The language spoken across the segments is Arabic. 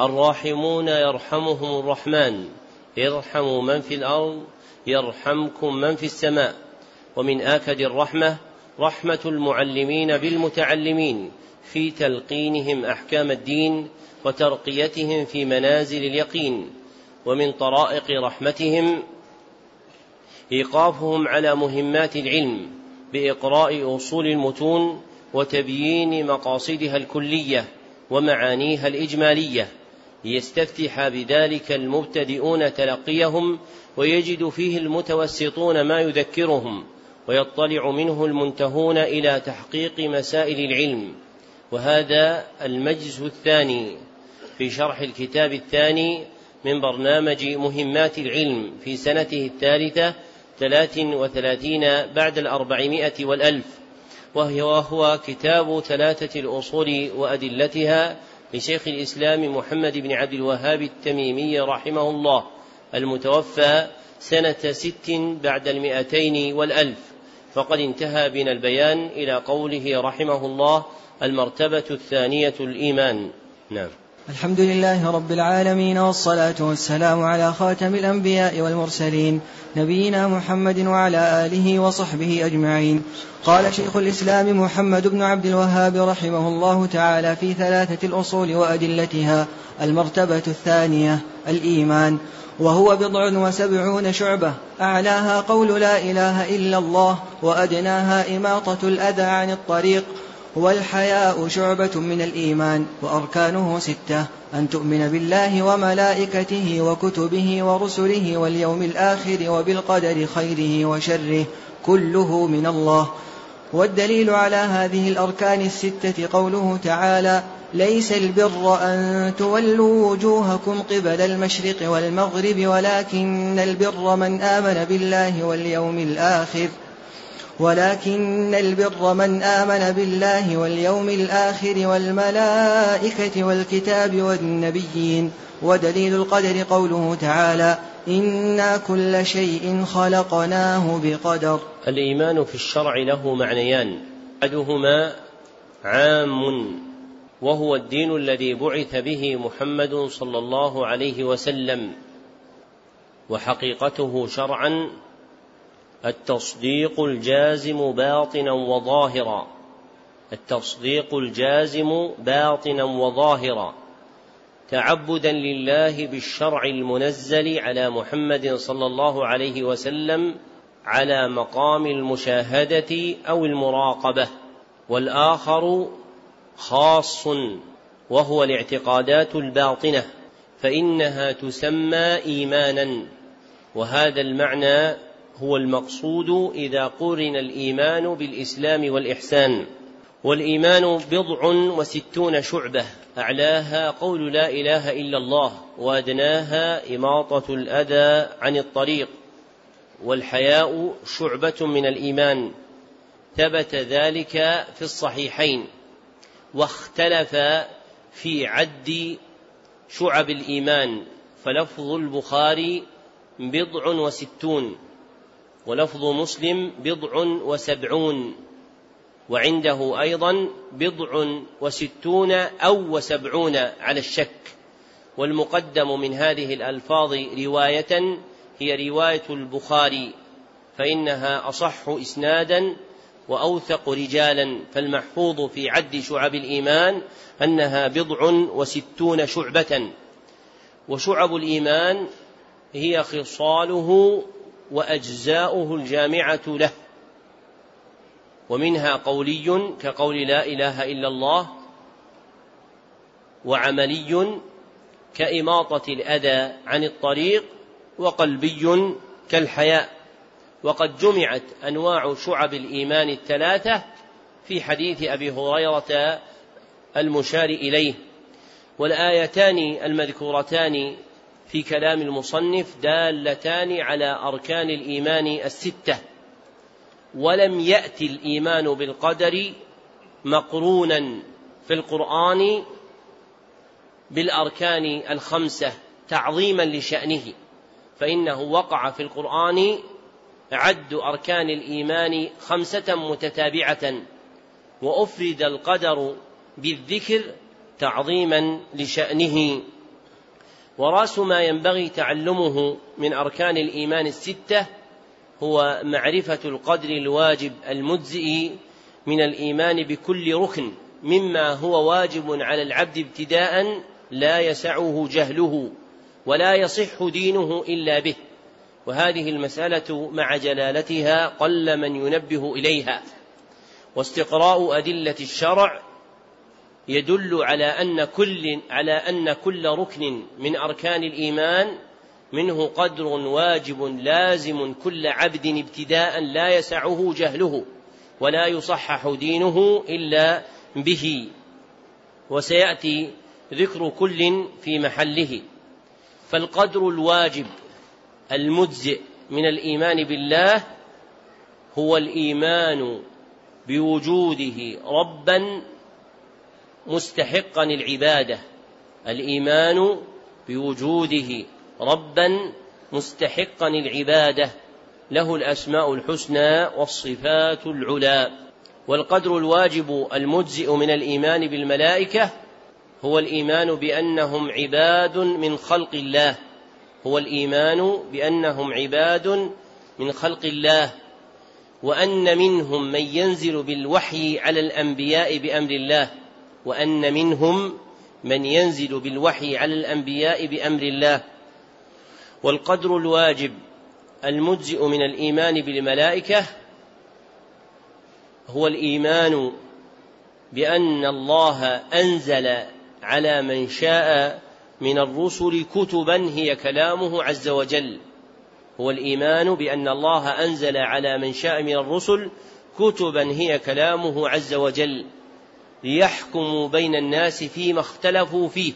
الراحمون يرحمهم الرحمن. ارحموا من في الأرض يرحمكم من في السماء. ومن آكد الرحمة رحمة المعلمين بالمتعلمين في تلقينهم أحكام الدين وترقيتهم في منازل اليقين. ومن طرائق رحمتهم إيقافهم على مهمات العلم بإقراء أصول المتون وتبيين مقاصدها الكلية ومعانيها الإجمالية. ليستفتح بذلك المبتدئون تلقيهم ويجد فيه المتوسطون ما يذكرهم ويطلع منه المنتهون إلى تحقيق مسائل العلم. وهذا المجلس الثاني في شرح الكتاب الثاني من برنامج مهمات العلم في سنته الثالثة ثلاث وثلاثين بعد الأربعمائة والألف. وهو كتاب ثلاثة الأصول وأدلتها لشيخ الإسلام محمد بن عبد الوهاب التميمي رحمه الله المتوفى سنة ست بعد المئتين والألف. فقد انتهى بنا البيان إلى قوله رحمه الله المرتبة الثانية الإيمان. نعم. الحمد لله رب العالمين والصلاة والسلام على خاتم الأنبياء والمرسلين نبينا محمد وعلى آله وصحبه أجمعين. قال شيخ الإسلام محمد بن عبد الوهاب رحمه الله تعالى في ثلاثة الأصول وأدلتها المرتبة الثانية الإيمان. وهو بضع وسبعون شعبة أعلاها قول لا إله إلا الله وأدناها إماطة الأذى عن الطريق والحياء شعبة من الإيمان وأركانه ستة أن تؤمن بالله وملائكته وكتبه ورسله واليوم الآخر وبالقدر خيره وشره كله من الله. والدليل على هذه الأركان الستة قوله تعالى ليس البر أن تولوا وجوهكم قبل المشرق والمغرب ولكن البر من آمن بالله واليوم الآخر. ولكن البر من آمن بالله واليوم الآخر والملائكة والكتاب والنبيين ودليل القدر قوله تعالى إنا كل شيء خلقناه بقدر. الإيمان في الشرع له معنيان. أحدهما عام وهو الدين الذي بعث به محمد صلى الله عليه وسلم وحقيقته شرعا التصديق الجازم باطنا وظاهرا. التصديق الجازم باطنا وظاهرا. تعبدا لله بالشرع المنزل على محمد صلى الله عليه وسلم على مقام المشاهدة أو المراقبة. والآخر خاص وهو الاعتقادات الباطنة فإنها تسمى إيمانا. وهذا المعنى هو المقصود إذا قرن الإيمان بالإسلام والإحسان. والإيمان بضع وستون شعبة أعلاها قول لا إله إلا الله وأدناها إماطة الأذى عن الطريق. والحياء شعبة من الإيمان ثبت ذلك في الصحيحين. واختلف في عد شعب الإيمان فلفظ البخاري بضع وستون. ولفظ مسلم بضع وسبعون وعنده أيضا بضع وستون أو وسبعون على الشك. والمقدم من هذه الألفاظ رواية هي رواية البخاري فإنها أصح إسنادا وأوثق رجالا. فالمحفوظ في عد شعب الإيمان أنها بضع وستون شعبة. وشعب الإيمان هي خصاله وأجزاؤه الجامعة له. ومنها قولي كقول لا إله إلا الله وعملي كإماطة الأذى عن الطريق وقلبي كالحياء. وقد جمعت أنواع شعب الإيمان الثلاثة في حديث أبي هريرة المشار إليه. والآيتان المذكورتان في كلام المصنف دالتان على أركان الإيمان الستة. ولم يأت الإيمان بالقدر مقرونا في القرآن بالأركان الخمسة تعظيما لشأنه فإنه وقع في القرآن عد أركان الإيمان خمسة متتابعة وأفرد القدر بالذكر تعظيما لشأنه. وراس ما ينبغي تعلمه من أركان الإيمان الستة هو معرفة القدر الواجب المجزئ من الإيمان بكل ركن مما هو واجب على العبد ابتداء لا يسعه جهله ولا يصح دينه إلا به. وهذه المسألة مع جلالتها قل من ينبه إليها. واستقراء أدلة الشرع يدل على أن كل على أن كل ركن من أركان الإيمان منه قدر واجب لازم كل عبد ابتداء لا يسعه جهله ولا يصحح دينه إلا به. وسيأتي ذكر كل في محله. فالقدر الواجب المجزئ من الإيمان بالله هو الإيمان بوجوده ربا مستحقا العباده الإيمان بوجوده ربا مستحقا العباده له الأسماء الحسنى والصفات العلى. والقدر الواجب المجزئ من الإيمان بالملائكة هو الإيمان بأنهم عباد من خلق الله هو الإيمان بأنهم عباد من خلق الله وأن منهم من ينزل بالوحي على الأنبياء بأمر الله. وأن منهم من ينزل بالوحي على الأنبياء بأمر الله. والقدر الواجب المجزئ من الإيمان بالملائكة هو الإيمان بأن الله أنزل على من شاء من الرسل كتبا هي كلامه عز وجل. هو الإيمان بأن الله أنزل على من شاء من الرسل كتبا هي كلامه عز وجل. ليحكموا بين الناس فيما اختلفوا فيه.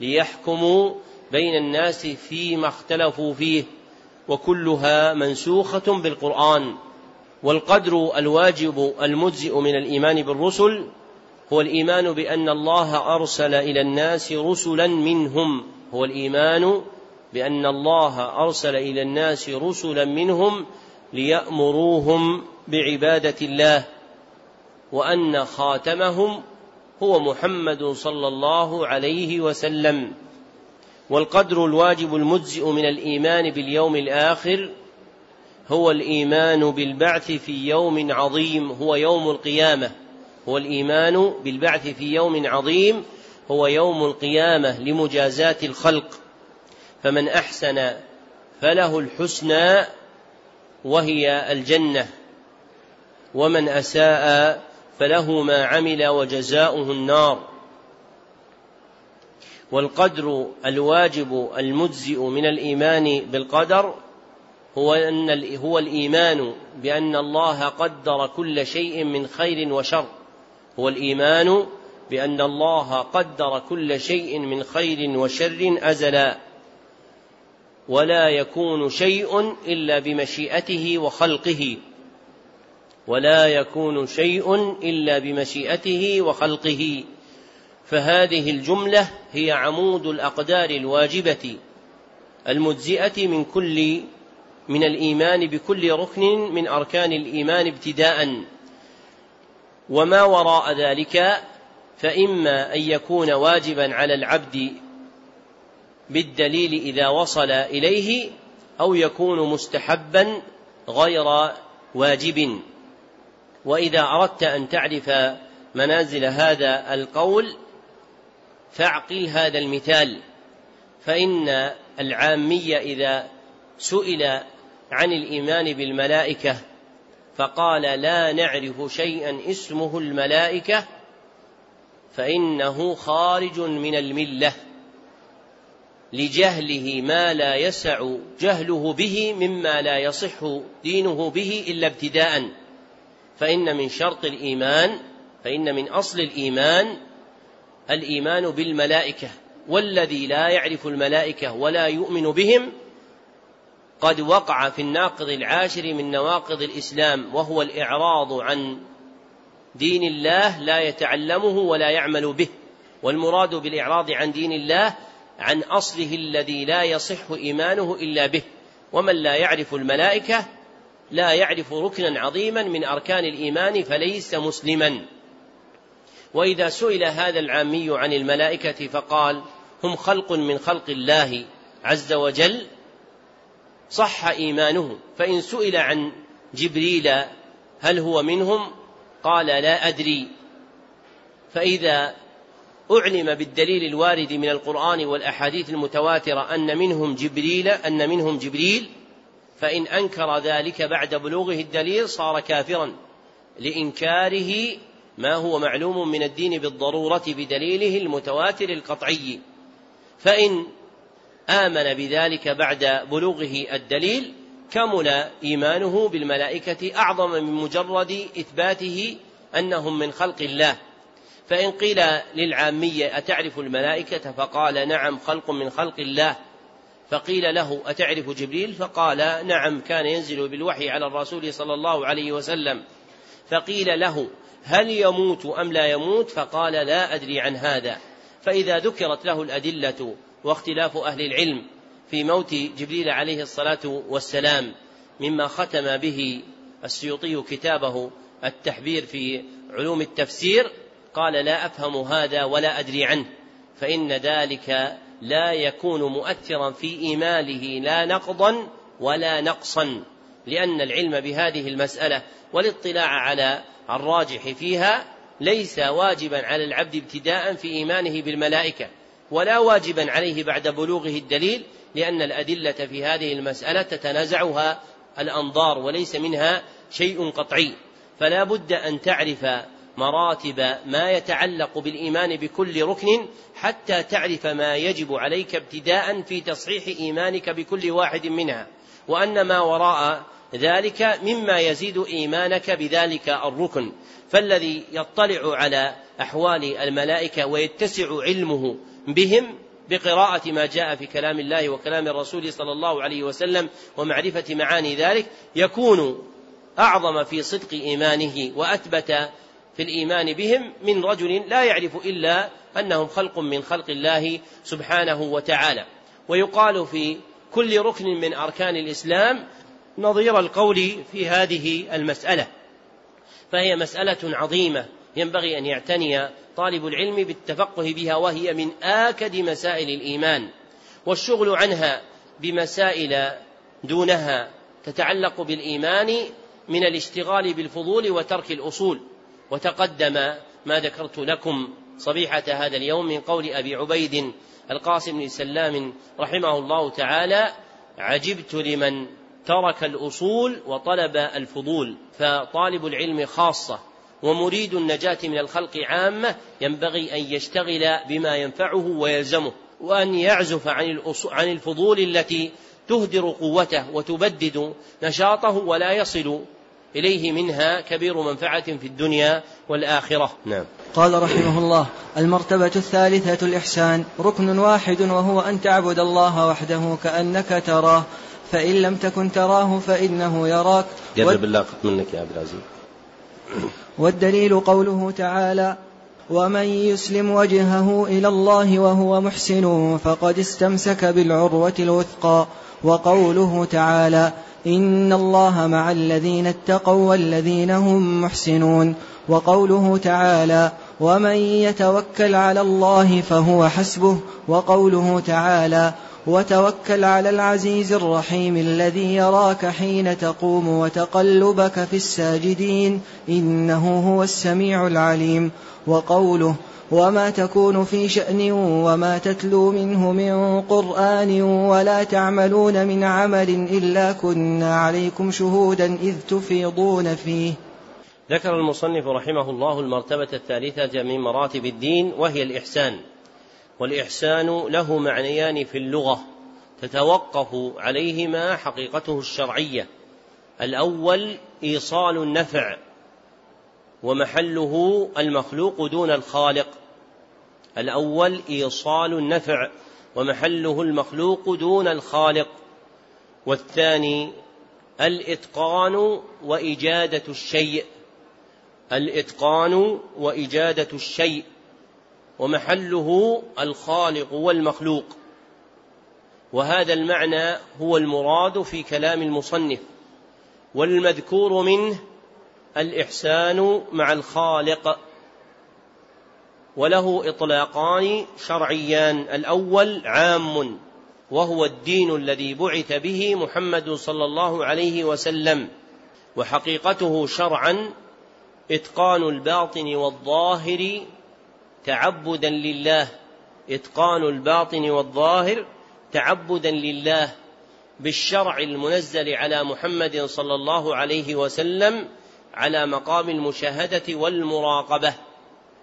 ليحكموا بين الناس فيما اختلفوا فيه. وكلها منسوخة بالقرآن. والقدر الواجب المجزئ من الإيمان بالرسل هو الإيمان بأن الله أرسل إلى الناس رسلا منهم. هو الإيمان بأن الله أرسل إلى الناس رسلا منهم ليأمروهم بعبادة الله. وأن خاتمهم هو محمد صلى الله عليه وسلم. والقدر الواجب المجزئ من الإيمان باليوم الآخر هو الإيمان بالبعث في يوم عظيم هو يوم القيامة. هو الإيمان بالبعث في يوم عظيم هو يوم القيامة لمجازاة الخلق. فمن أحسن فله الحسنى وهي الجنة. ومن أساء فله ما عمل وجزاؤه النار. والقدر الواجب المجزئ من الإيمان بالقدر هو أن هو الإيمان بأن الله قدر كل شيء من خير وشر. هو الإيمان بأن الله قدر كل شيء من خير وشر أزلا. ولا يكون شيء إلا بمشيئته وخلقه. ولا يكون شيء إلا بمشيئته وخلقه. فهذه الجملة هي عمود الأقدار الواجبة المجزئة من كل من الإيمان بكل ركن من أركان الإيمان ابتداء. وما وراء ذلك فإما أن يكون واجبا على العبد بالدليل إذا وصل إليه أو يكون مستحبا غير واجب. وإذا أردت أن تعرف منازل هذا القول فاعقل هذا المثال. فإن العامي إذا سئل عن الإيمان بالملائكة فقال لا نعرف شيئا اسمه الملائكة فإنه خارج من الملة لجهله ما لا يسع جهله به مما لا يصح دينه به إلا ابتداء. فإن من شرط الإيمان فإن من أصل الإيمان الإيمان بالملائكة والذي لا يعرف الملائكة ولا يؤمن بهم قد وقع في الناقض العاشر من نواقض الإسلام وهو الإعراض عن دين الله لا يتعلمه ولا يعمل به والمراد بالإعراض عن دين الله عن أصله الذي لا يصح إيمانه إلا به ومن لا يعرف الملائكة لا يعرف ركنا عظيما من أركان الإيمان فليس مسلما. وإذا سئل هذا العامي عن الملائكة فقال هم خلق من خلق الله عز وجل صح إيمانه. فإن سئل عن جبريل هل هو منهم قال لا أدري. فإذا أعلم بالدليل الوارد من القرآن والأحاديث المتواترة أن منهم جبريل أن منهم جبريل فإن أنكر ذلك بعد بلوغه الدليل صار كافرا لإنكاره ما هو معلوم من الدين بالضرورة بدليله المتواتر القطعي. فإن آمن بذلك بعد بلوغه الدليل كمل إيمانه بالملائكة أعظم من مجرد إثباته أنهم من خلق الله. فإن قيل للعامية أتعرف الملائكة فقال نعم خلق من خلق الله. فقيل له أتعرف جبريل؟ فقال نعم كان ينزل بالوحي على الرسول صلى الله عليه وسلم. فقيل له هل يموت أم لا يموت؟ فقال لا أدري عن هذا. فإذا ذكرت له الأدلة واختلاف أهل العلم في موت جبريل عليه الصلاة والسلام مما ختم به السيوطي كتابه التحبير في علوم التفسير قال لا أفهم هذا ولا أدري عنه فإن ذلك لا يكون مؤثرا في إيمانه لا نقضا ولا نقصا لأن العلم بهذه المسألة والاطلاع على الراجح فيها ليس واجبا على العبد ابتداء في إيمانه بالملائكة ولا واجبا عليه بعد بلوغه الدليل لأن الأدلة في هذه المسألة تتنازعها الأنظار وليس منها شيء قطعي. فلا بد أن تعرف مراتب ما يتعلق بالإيمان بكل ركن حتى تعرف ما يجب عليك ابتداء في تصحيح إيمانك بكل واحد منها. وأن ما وراء ذلك مما يزيد إيمانك بذلك الركن. فالذي يطلع على أحوال الملائكة ويتسع علمه بهم بقراءة ما جاء في كلام الله وكلام الرسول صلى الله عليه وسلم ومعرفة معاني ذلك يكون أعظم في صدق إيمانه وأثبت في الإيمان بهم من رجل لا يعرف إلا أنهم خلق من خلق الله سبحانه وتعالى. ويقال في كل ركن من أركان الإسلام نظير القول في هذه المسألة. فهي مسألة عظيمة ينبغي أن يعتني طالب العلم بالتفقه بها وهي من آكد مسائل الإيمان والشغل عنها بمسائل دونها تتعلق بالإيمان من الاشتغال بالفضول وترك الأصول. وتقدم ما ذكرت لكم صبيحة هذا اليوم من قول أبي عبيد القاسم بن سلام رحمه الله تعالى عجبت لمن ترك الأصول وطلب الفضول فطالب العلم خاصة ومريد النجاة من الخلق عامة ينبغي أن يشتغل بما ينفعه ويلزمه وأن يعزف عن عن الفضول التي تهدر قوته وتبدد نشاطه ولا يصل إليه منها كبير منفعة في الدنيا والآخرة. نعم. قال رحمه الله المرتبة الثالثة الإحسان ركن واحد وهو أن تعبد الله وحده كأنك تراه فإن لم تكن تراه فإنه يراك. قرب بالله منك يا عبد العزيز. والدليل قوله تعالى ومن يسلم وجهه إلى الله وهو محسن فقد استمسك بالعروة الوثقى وقوله تعالى ان الله مع الذين اتقوا والذين هم محسنون وقوله تعالى ومن يتوكل على الله فهو حسبه وقوله تعالى وتوكل على العزيز الرحيم الذي يراك حين تقوم وتقلبك في الساجدين إنه هو السميع العليم وقوله وما تكون في شأن وما تتلو منه من قرآن ولا تعملون من عمل إلا كنا عليكم شهودا إذ تفيضون فيه. ذكر المصنف رحمه الله المرتبة الثالثة من مراتب الدين وهي الإحسان والإحسان له معنيان في اللغة تتوقف عليهما حقيقته الشرعية. الأول إيصال النفع ومحله المخلوق دون الخالق. الأول إيصال النفع ومحله المخلوق دون الخالق والثاني الإتقان وإجادة الشيء الإتقان وإجادة الشيء ومحله الخالق والمخلوق. وهذا المعنى هو المراد في كلام المصنف والمذكور منه الإحسان مع الخالق. وله إطلاقان شرعيان. الأول عام وهو الدين الذي بعث به محمد صلى الله عليه وسلم وحقيقته شرعا إتقان الباطن والظاهر تعبدا لله. إتقان الباطن والظاهر تعبدا لله. بالشرع المنزل على محمد صلى الله عليه وسلم على مقام المشاهدة والمراقبة.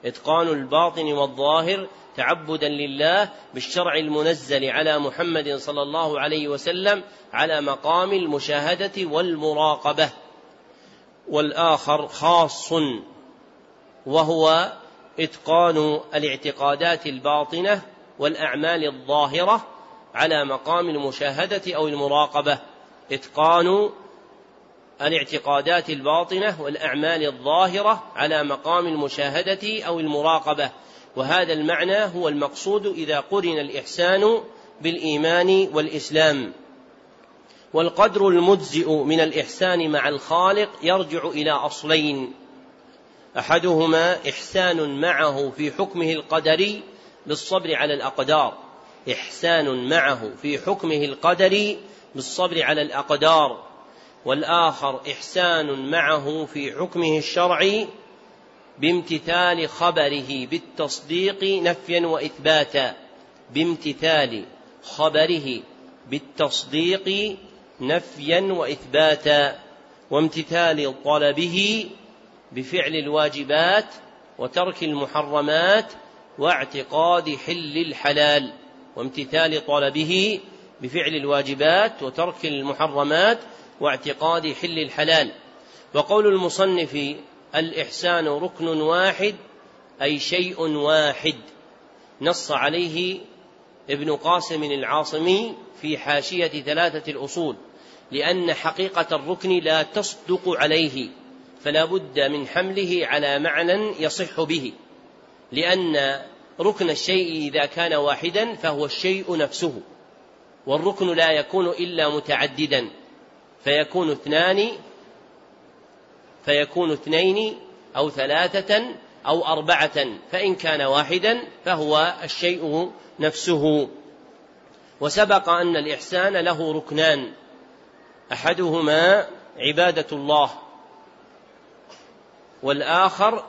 إتقان الباطن والظاهر تعبدا لله بالشرع المنزل على محمد صلى الله عليه وسلم على مقام المشاهدة والمراقبة. والآخر خاص وهو إتقان الاعتقادات الباطنة والأعمال الظاهرة على مقام المشاهدة أو المراقبة. إتقان الاعتقادات الباطنة والأعمال الظاهرة على مقام المشاهدة أو المراقبة. وهذا المعنى هو المقصود إذا قرن الإحسان بالإيمان والإسلام. والقدر المجزئ من الإحسان مع الخالق يرجع إلى أصلين. أحدهما إحسان معه في حكمه القدري بالصبر على الأقدار. إحسان معه في حكمه القدري بالصبر على الأقدار. والآخر إحسان معه في حكمه الشرعي بامتثال خبره بالتصديق نفيا وإثباتا بامتثال خبره بالتصديق نفيا وإثباتا وامتثال طلبه بفعل الواجبات وترك المحرمات واعتقاد حل الحلال وامتثال طلبه بفعل الواجبات وترك المحرمات واعتقاد حل الحلال. وقول المصنف الإحسان ركن واحد أي شيء واحد. نص عليه ابن قاسم العاصمي في حاشية ثلاثة الأصول لأن حقيقة الركن لا تصدق عليه فلا بد من حمله على معنى يصح به. لأن ركن الشيء إذا كان واحدا فهو الشيء نفسه والركن لا يكون إلا متعددا. فيكون اثنان فيكون اثنين أو ثلاثة أو أربعة فإن كان واحدا فهو الشيء نفسه. وسبق أن الإحسان له ركنان أحدهما عبادة الله والآخر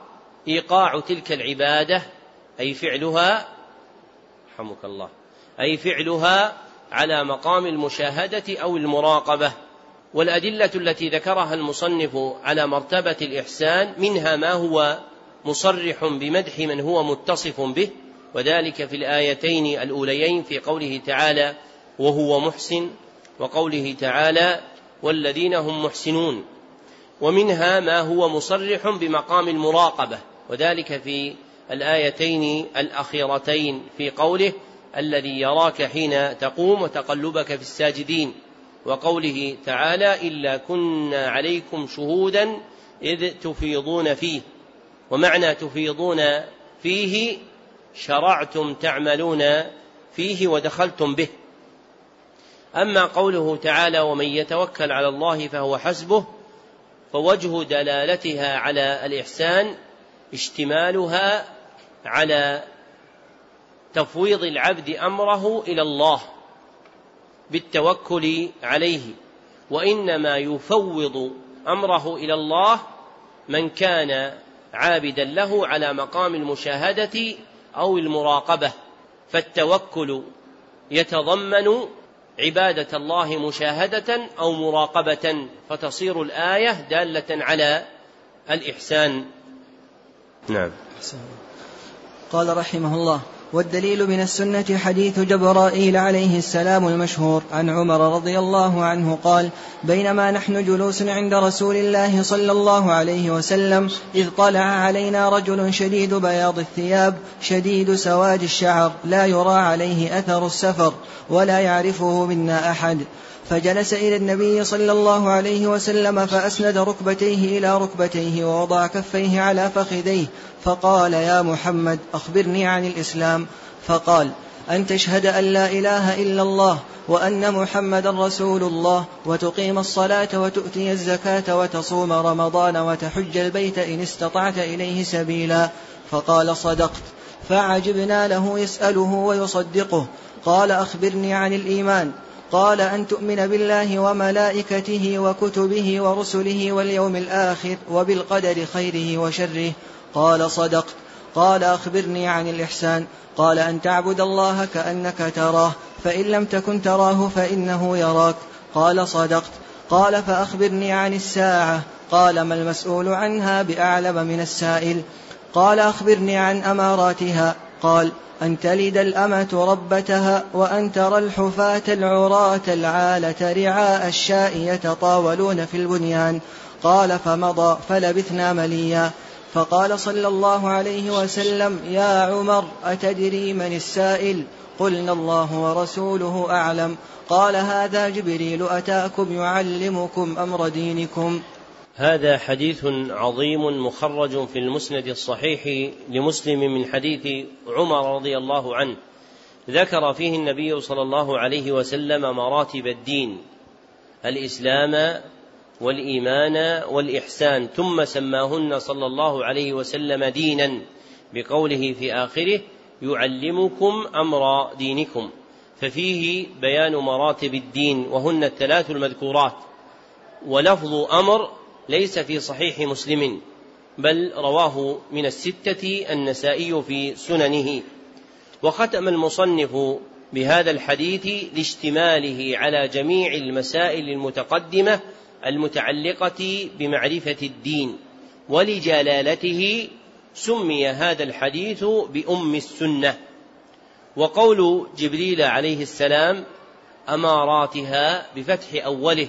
إيقاع تلك العبادة أي فعلها رحمك الله أي فعلها على مقام المشاهدة أو المراقبة. والأدلة التي ذكرها المصنف على مرتبة الإحسان منها ما هو مصرح بمدح من هو متصف به وذلك في الآيتين الأوليين في قوله تعالى وهو محسن وقوله تعالى والذين هم محسنون ومنها ما هو مصرح بمقام المراقبة وذلك في الآيتين الأخيرتين في قوله الذي يراك حين تقوم وتقلبك في الساجدين وقوله تعالى إلا كنا عليكم شهودا إذ تفيضون فيه. ومعنى تفيضون فيه شرعتم تعملون فيه ودخلتم به. أما قوله تعالى ومن يتوكل على الله فهو حسبه فوجه دلالتها على الإحسان اشتمالها على تفويض العبد أمره إلى الله. بالتوكل عليه وإنما يفوض أمره إلى الله من كان عابدا له على مقام المشاهدة أو المراقبة. فالتوكل يتضمن عبادة الله مشاهدة أو مراقبة. فتصير الآية دالة على الإحسان. نعم. قال رحمه الله والدليل من السنة حديث جبرائيل عليه السلام المشهور. عن عمر رضي الله عنه قال بينما نحن جلوس عند رسول الله صلى الله عليه وسلم إذ طلع علينا رجل شديد بياض الثياب شديد سواد الشعر لا يرى عليه أثر السفر ولا يعرفه منا أحد. فجلس إلى النبي صلى الله عليه وسلم فأسند ركبتيه إلى ركبتيه ووضع كفيه على فخذيه فقال يا محمد أخبرني عن الإسلام. فقال أن تشهد أن لا إله إلا الله وأن محمدا رسول الله وتقيم الصلاة وتؤتي الزكاة وتصوم رمضان وتحج البيت إن استطعت إليه سبيلا. فقال صدقت. فعجبنا له يسأله ويصدقه قال أخبرني عن الإيمان. قال أن تؤمن بالله وملائكته وكتبه ورسله واليوم الآخر وبالقدر خيره وشره. قال صدقت قال أخبرني عن الإحسان. قال أن تعبد الله كأنك تراه فإن لم تكن تراه فإنه يراك. قال صدقت. قال فأخبرني عن الساعة. قال ما المسؤول عنها بأعلم من السائل. قال أخبرني عن أماراتها. قال أن تلد الأمة ربتها وأن ترى الحفاة العراة العالة رعاء الشاء يتطاولون في البنيان. قال فمضى فلبثنا مليا. فقال صلى الله عليه وسلم يا عمر أتدري من السائل؟ قلنا الله ورسوله أعلم. قال هذا جبريل أتاكم يعلمكم أمر دينكم. هذا حديث عظيم مخرج في المسند الصحيح لمسلم من حديث عمر رضي الله عنه. ذكر فيه النبي صلى الله عليه وسلم مراتب الدين الإسلام والإيمان والإحسان ثم سماهن صلى الله عليه وسلم دينا بقوله في آخره يعلمكم أمر دينكم. ففيه بيان مراتب الدين وهن الثلاث المذكورات ولفظ أمر ليس في صحيح مسلم بل رواه من الستة النسائي في سننه. وختم المصنف بهذا الحديث لاشتماله على جميع المسائل المتقدمة المتعلقة بمعرفة الدين ولجلالته سمي هذا الحديث بأم السنة. وقول جبريل عليه السلام أماراتها بفتح أوله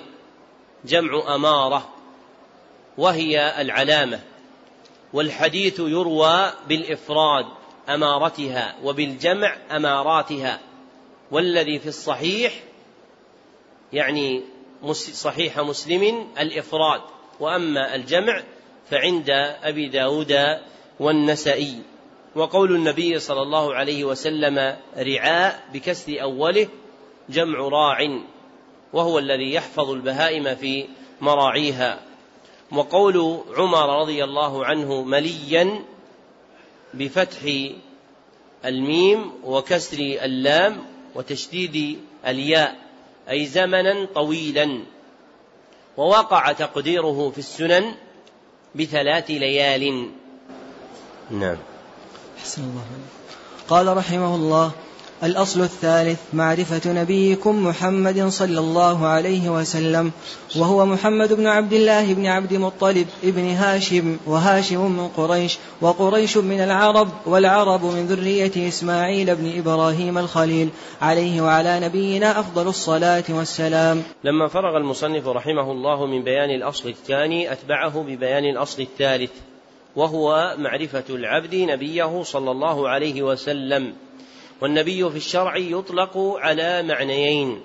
جمع أمارة. وهي العلامة. والحديث يروى بالإفراد أمارتها وبالجمع أماراتها. والذي في الصحيح يعني صحيح مسلم الإفراد. وأما الجمع فعند أبي داود والنسائي. وقول النبي صلى الله عليه وسلم رعاء بكسر أوله جمع راع. وهو الذي يحفظ البهائم في مراعيها. وقول عمر رضي الله عنه مليا بفتح الميم وكسر اللام وتشديد الياء أي زمنا طويلا. ووقع تقديره في السنن بثلاث ليال. نعم. أحسن الله قال رحمه الله الأصل الثالث معرفة نبيكم محمد صلى الله عليه وسلم وهو محمد بن عبد الله بن عبد مطلب ابن هاشم وهاشم من قريش وقريش من العرب والعرب من ذرية إسماعيل بن إبراهيم الخليل عليه وعلى نبينا أفضل الصلاة والسلام. لما فرغ المصنف رحمه الله من بيان الأصل الثاني أتبعه ببيان الأصل الثالث وهو معرفة العبد نبيه صلى الله عليه وسلم. والنبي في الشرع يطلق على معنيين.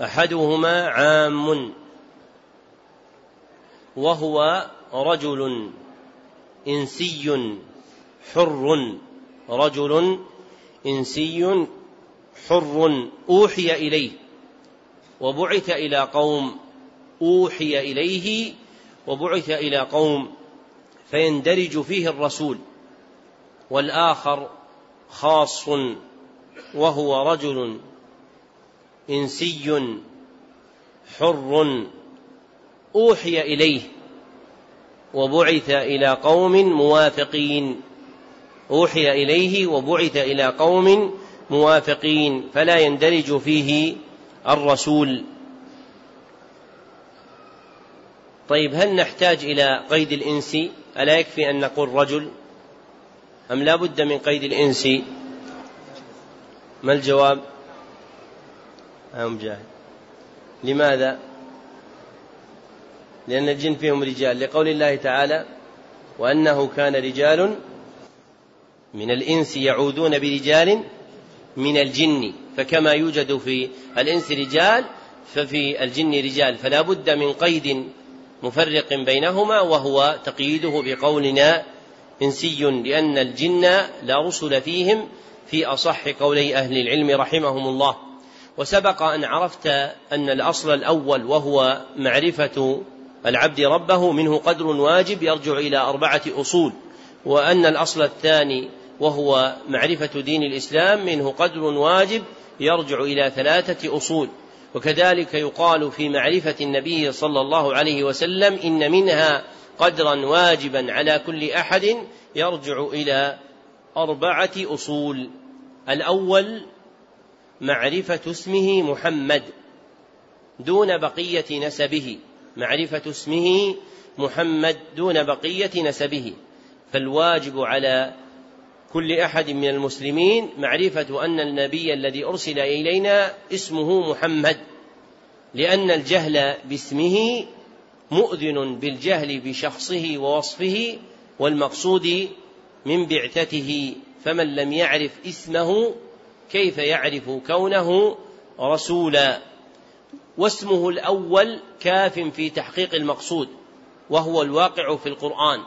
أحدهما عام. وهو رجل إنسي حر. رجل إنسي حر. أوحي إليه. وبعث إلى قوم. أوحي إليه وبعث إلى قوم. فيندرج فيه الرسول. والآخر خاص وهو رجل إنسي حر أوحي إليه وبعث إلى قوم موافقين. أوحي إليه وبعث إلى قوم موافقين فلا يندرج فيه الرسول. طيب هل نحتاج إلى قيد الإنس؟ ألا يكفي أن نقول رجل؟ أم لا بد من قيد الإنس؟ ما الجواب؟ أم جاهد لماذا؟ لأن الجن فيهم رجال. لقول الله تعالى وأنه كان رجال من الإنس يعودون برجال من الجن. فكما يوجد في الإنس رجال ففي الجن رجال. فلا بد من قيد مفرق بينهما وهو تقييده بقولنا إنسي لأن الجن لا رسل فيهم في أصح قولي أهل العلم رحمهم الله. وسبق أن عرفت أن الأصل الأول وهو معرفة العبد ربه منه قدر واجب يرجع إلى أربعة أصول وأن الأصل الثاني وهو معرفة دين الإسلام منه قدر واجب يرجع إلى ثلاثة أصول. وكذلك يقال في معرفة النبي صلى الله عليه وسلم إن منها قدرا واجبا على كل أحد يرجع إلى أربعة أصول. الأول معرفة اسمه محمد دون بقية نسبه. معرفة اسمه محمد دون بقية نسبه. فالواجب على كل أحد من المسلمين معرفة أن النبي الذي أرسل إلينا اسمه محمد لأن الجهل باسمه مؤذن بالجهل بشخصه ووصفه والمقصود من بعثته فمن لم يعرف اسمه كيف يعرف كونه رسولا؟ واسمه الأول كاف في تحقيق المقصود وهو الواقع في القرآن.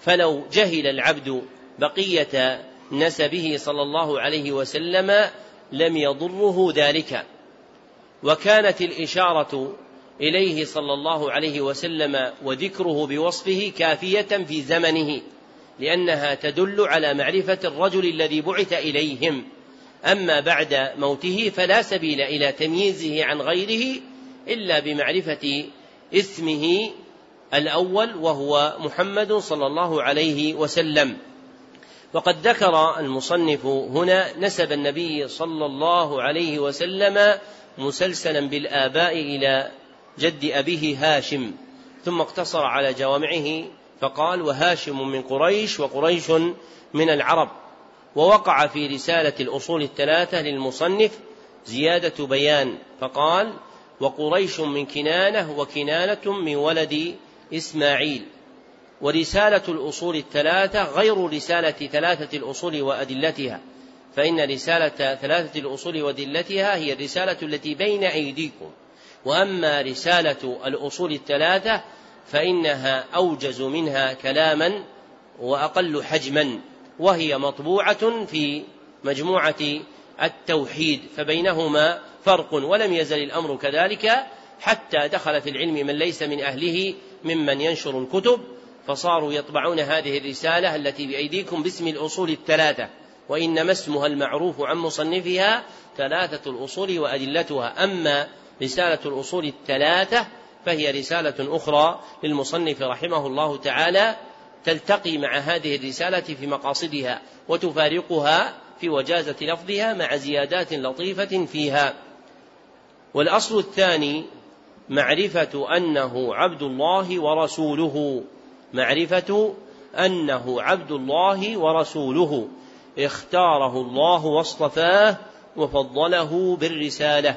فلو جهل العبد بقية نسبه صلى الله عليه وسلم لم يضره ذلك. وكانت الإشارة إليه صلى الله عليه وسلم وذكره بوصفه كافية في زمنه لأنها تدل على معرفة الرجل الذي بعث إليهم. أما بعد موته فلا سبيل إلى تمييزه عن غيره إلا بمعرفة اسمه الأول وهو محمد صلى الله عليه وسلم. وقد ذكر المصنف هنا نسب النبي صلى الله عليه وسلم مسلسلا بالآباء إلى جد أبيه هاشم ثم اقتصر على جوامعه فقال وهاشم من قريش وقريش من العرب ووقع في رسالة الأصول الثلاثة للمصنف زيادة بيان فقال وقريش من كنانة وكنانة من ولد إسماعيل ورسالة الأصول الثلاثة غير رسالة ثلاثة الأصول وأدلتها. فإن رسالة ثلاثة الأصول وأدلتها هي الرسالة التي بين أيديكم. وأما رسالة الأصول الثلاثة فإنها أوجز منها كلاما وأقل حجما وهي مطبوعة في مجموعة التوحيد فبينهما فرق ولم يزل الأمر كذلك حتى دخل في العلم من ليس من أهله ممن ينشر الكتب. فصاروا يطبعون هذه الرسالة التي بأيديكم باسم الأصول الثلاثة وإنما اسمها المعروف عن مصنفها ثلاثة الأصول وأدلتها. أما رسالة الأصول الثلاثة فهي رسالة أخرى للمصنف رحمه الله تعالى تلتقي مع هذه الرسالة في مقاصدها وتفارقها في وجازة لفظها مع زيادات لطيفة فيها. والأصل الثاني معرفة أنه عبد الله ورسوله. معرفة أنه عبد الله ورسوله. اختاره الله واصطفاه وفضله بالرسالة.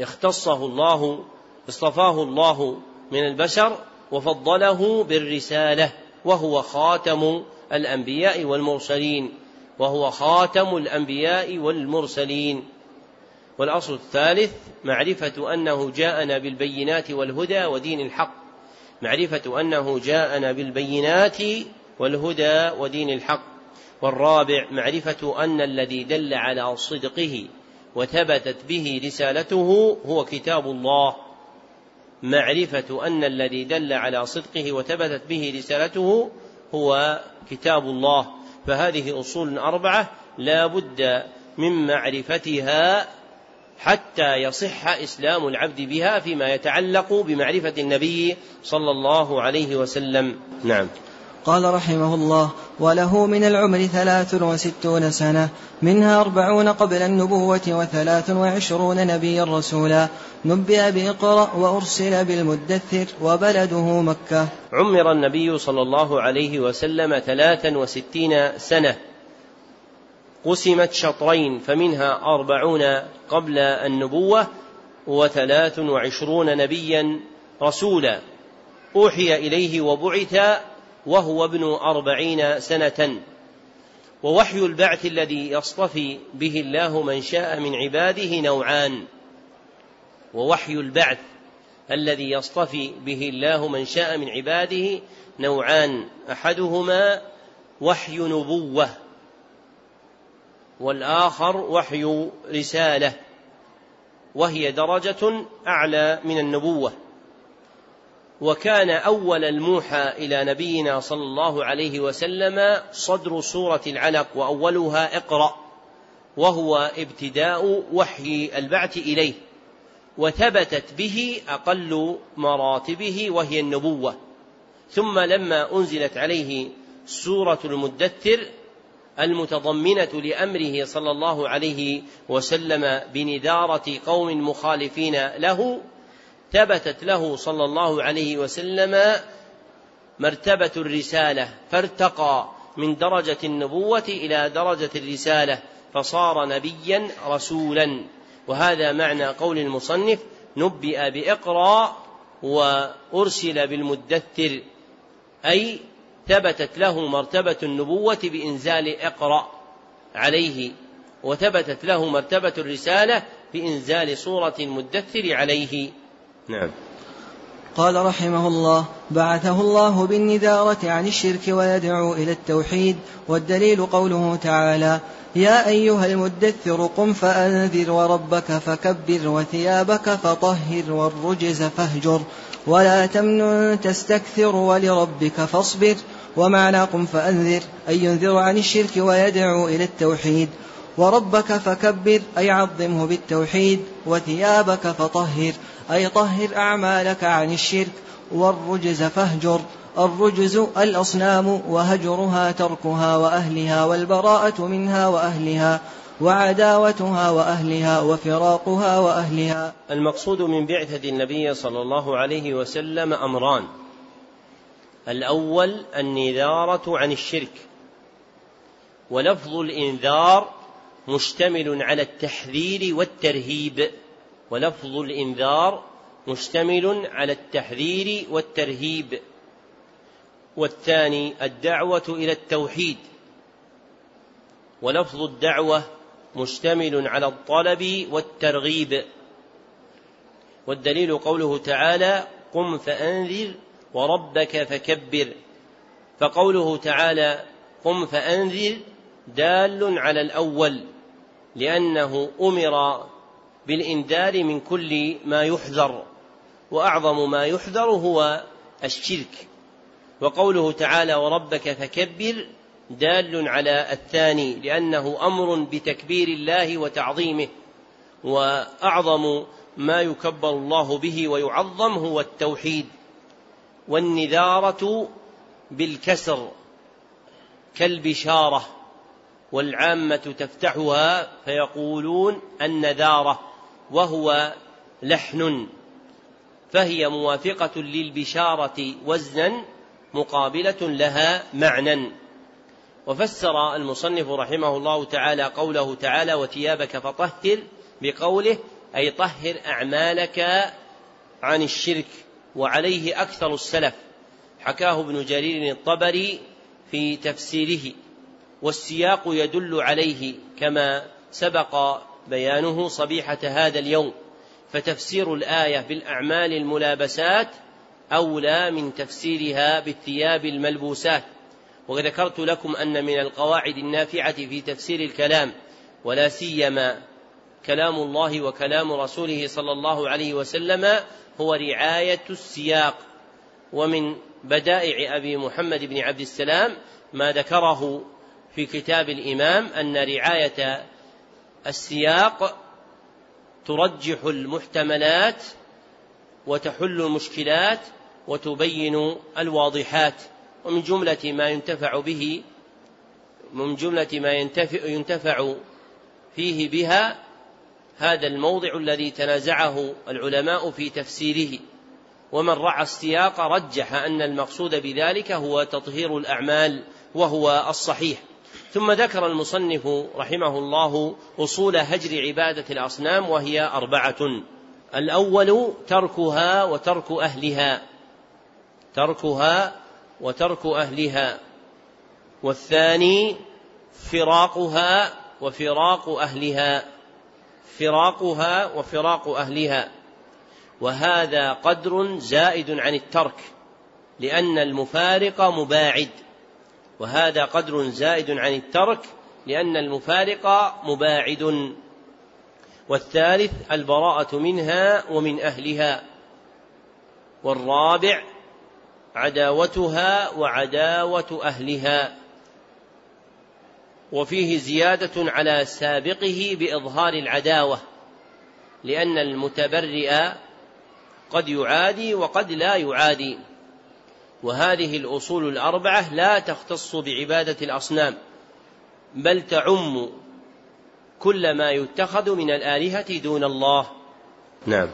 اختصه الله اصطفاه الله من البشر وفضله بالرسالة. وهو خاتم الأنبياء والمرسلين. وهو خاتم الأنبياء والمرسلين. والأصل الثالث معرفة أنه جاءنا بالبينات والهدى ودين الحق. معرفة أنه جاءنا بالبينات والهدى ودين الحق والرابع معرفة أن الذي دل على صدقه وثبتت به رسالته هو كتاب الله. معرفة أن الذي دل على صدقه وثبتت به رسالته هو كتاب الله. فهذه أصول أربعة لا بد من معرفتها حتى يصح إسلام العبد بها فيما يتعلق بمعرفة النبي صلى الله عليه وسلم. نعم. قال رحمه الله وله من العمر ثلاث وستون سنة منها أربعون قبل النبوة وثلاث وعشرون نبيا رسولا. نبئ بإقرأ وأرسل بالمدثر وبلده مكة. عمر النبي صلى الله عليه وسلم ثلاثا وستين سنة. قسمت شطرين فمنها أربعون قبل النبوة وثلاث وعشرون نبيا رسولا. أوحي إليه وبعث وهو ابن أربعين سنة. ووحي البعث الذي يصطفي به الله من شاء من عباده نوعان. ووحي البعث الذي يصطفي به الله من شاء من عباده نوعان. أحدهما وحي نبوة. والآخر وحي رسالة وهي درجة أعلى من النبوة. وكان أول الموحى إلى نبينا صلى الله عليه وسلم صدر سورة العلق وأولها اقرأ وهو ابتداء وحي البعث إليه وثبتت به أقل مراتبه وهي النبوة. ثم لما أنزلت عليه سورة المدثر المتضمنة لأمره صلى الله عليه وسلم بنداره قوم مخالفين له ثبتت له صلى الله عليه وسلم مرتبة الرسالة فارتقى من درجة النبوة إلى درجة الرسالة فصار نبيا رسولا. وهذا معنى قول المصنف نبئ بإقرأ وأرسل بالمدثر أي ثبتت له مرتبة النبوة بإنزال اقرأ عليه وثبتت له مرتبة الرسالة بإنزال سوره المدثر عليه. نعم. قال رحمه الله بعثه الله بالنذارة عن الشرك ويدعو إلى التوحيد والدليل قوله تعالى يا أيها المدثر قم فأنذر وربك فكبر وثيابك فطهر والرجز فاهجر. ولا تمنن تستكثر ولربك فاصبر ومعنى قم فأنذر أي ينذر عن الشرك ويدعو إلى التوحيد وربك فكبر أي عظمه بالتوحيد وثيابك فطهر أي طهر أعمالك عن الشرك والرجز فاهجر الرجز الأصنام وهجرها تركها وأهلها والبراءة منها وأهلها وعداوتها وأهلها وفراقها وأهلها. المقصود من بعثة النبي صلى الله عليه وسلم أمران. الأول النذارة عن الشرك. ولفظ الإنذار مشتمل على التحذير والترهيب. ولفظ الإنذار مشتمل على التحذير والترهيب. والثاني الدعوة إلى التوحيد. ولفظ الدعوة مشتمل على الطلب والترغيب. والدليل قوله تعالى قم فأنذر وربك فكبر فقوله تعالى قم فأنذر دال على الأول لأنه أمر بالإنذار من كل ما يحذر وأعظم ما يحذر هو الشرك. وقوله تعالى وربك فكبر دال على الثاني لأنه أمر بتكبير الله وتعظيمه وأعظم ما يكبر الله به ويعظم هو التوحيد والنذارة بالكسر كالبشارة والعامة تفتحها فيقولون النذارة وهو لحن فهي موافقة للبشارة وزنا مقابلة لها معنى. وفسر المصنف رحمه الله تعالى قوله تعالى وثيابك فطهر بقوله أي طهر أعمالك عن الشرك وعليه أكثر السلف. حكاه ابن جرير الطبري في تفسيره والسياق يدل عليه كما سبق بيانه صبيحة هذا اليوم. فتفسير الآية بالأعمال الملابسات أولى من تفسيرها بالثياب الملبوسات. وذكرت لكم أن من القواعد النافعة في تفسير الكلام ولا سيما كلام الله وكلام رسوله صلى الله عليه وسلم هو رعاية السياق. ومن بدائع أبي محمد بن عبد السلام ما ذكره في كتاب الإمام أن رعاية السياق ترجح المحتملات وتحل المشكلات وتبين الواضحات. ومن جملة ما ينتفع به من جملة ما ينتفع, ينتفع فيه بها هذا الموضع الذي تنازعه العلماء في تفسيره. ومن رعى السياق رجح أن المقصود بذلك هو تطهير الأعمال وهو الصحيح. ثم ذكر المصنف رحمه الله أصول هجر عبادة الأصنام وهي أربعة. الأول تركها وترك أهلها. تركها وترك أهلها والثاني فراقها وفراق أهلها فراقها وفراق أهلها. وهذا قدر زائد عن الترك لأن المفارق مباعد. وهذا قدر زائد عن الترك لأن المفارق مباعد. والثالث البراءة منها ومن أهلها. والرابع عداوتها وعداوة أهلها. وفيه زيادة على سابقه بإظهار العداوة لأن المتبرئ قد يعادي وقد لا يعادي. وهذه الأصول الأربعة لا تختص بعبادة الأصنام بل تعم كل ما يتخذ من الآلهة دون الله. نعم.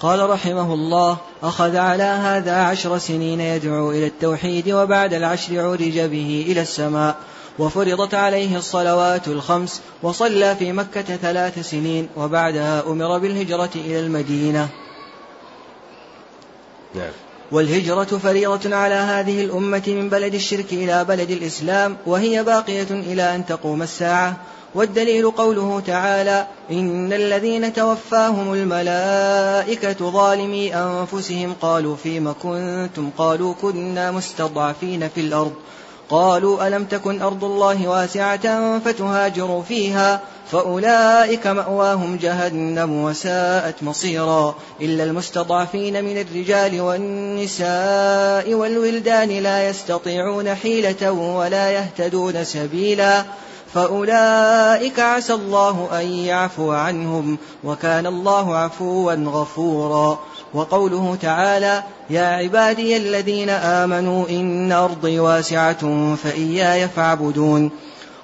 قال رحمه الله أخذ على هذا عشر سنين يدعو إلى التوحيد وبعد العشر عرج به إلى السماء وفرضت عليه الصلوات الخمس وصلى في مكة ثلاث سنين وبعدها أمر بالهجرة إلى المدينة. نعم. والهجرة فريضة على هذه الأمة من بلد الشرك إلى بلد الإسلام وهي باقية إلى أن تقوم الساعة. والدليل قوله تعالى إن الذين توفاهم الملائكة ظالمي أنفسهم قالوا فيم كنتم قالوا كنا مستضعفين في الأرض قالوا ألم تكن أرض الله واسعة فتهاجروا فيها فأولئك مأواهم جهنم وساءت مصيرا إلا المستضعفين من الرجال والنساء والولدان لا يستطيعون حيلة ولا يهتدون سبيلا فأولئك عسى الله أن يعفو عنهم وكان الله عفوا غفورا. وقوله تعالى يا عبادي الذين آمنوا إن أرضي واسعة فإياي فاعبدون.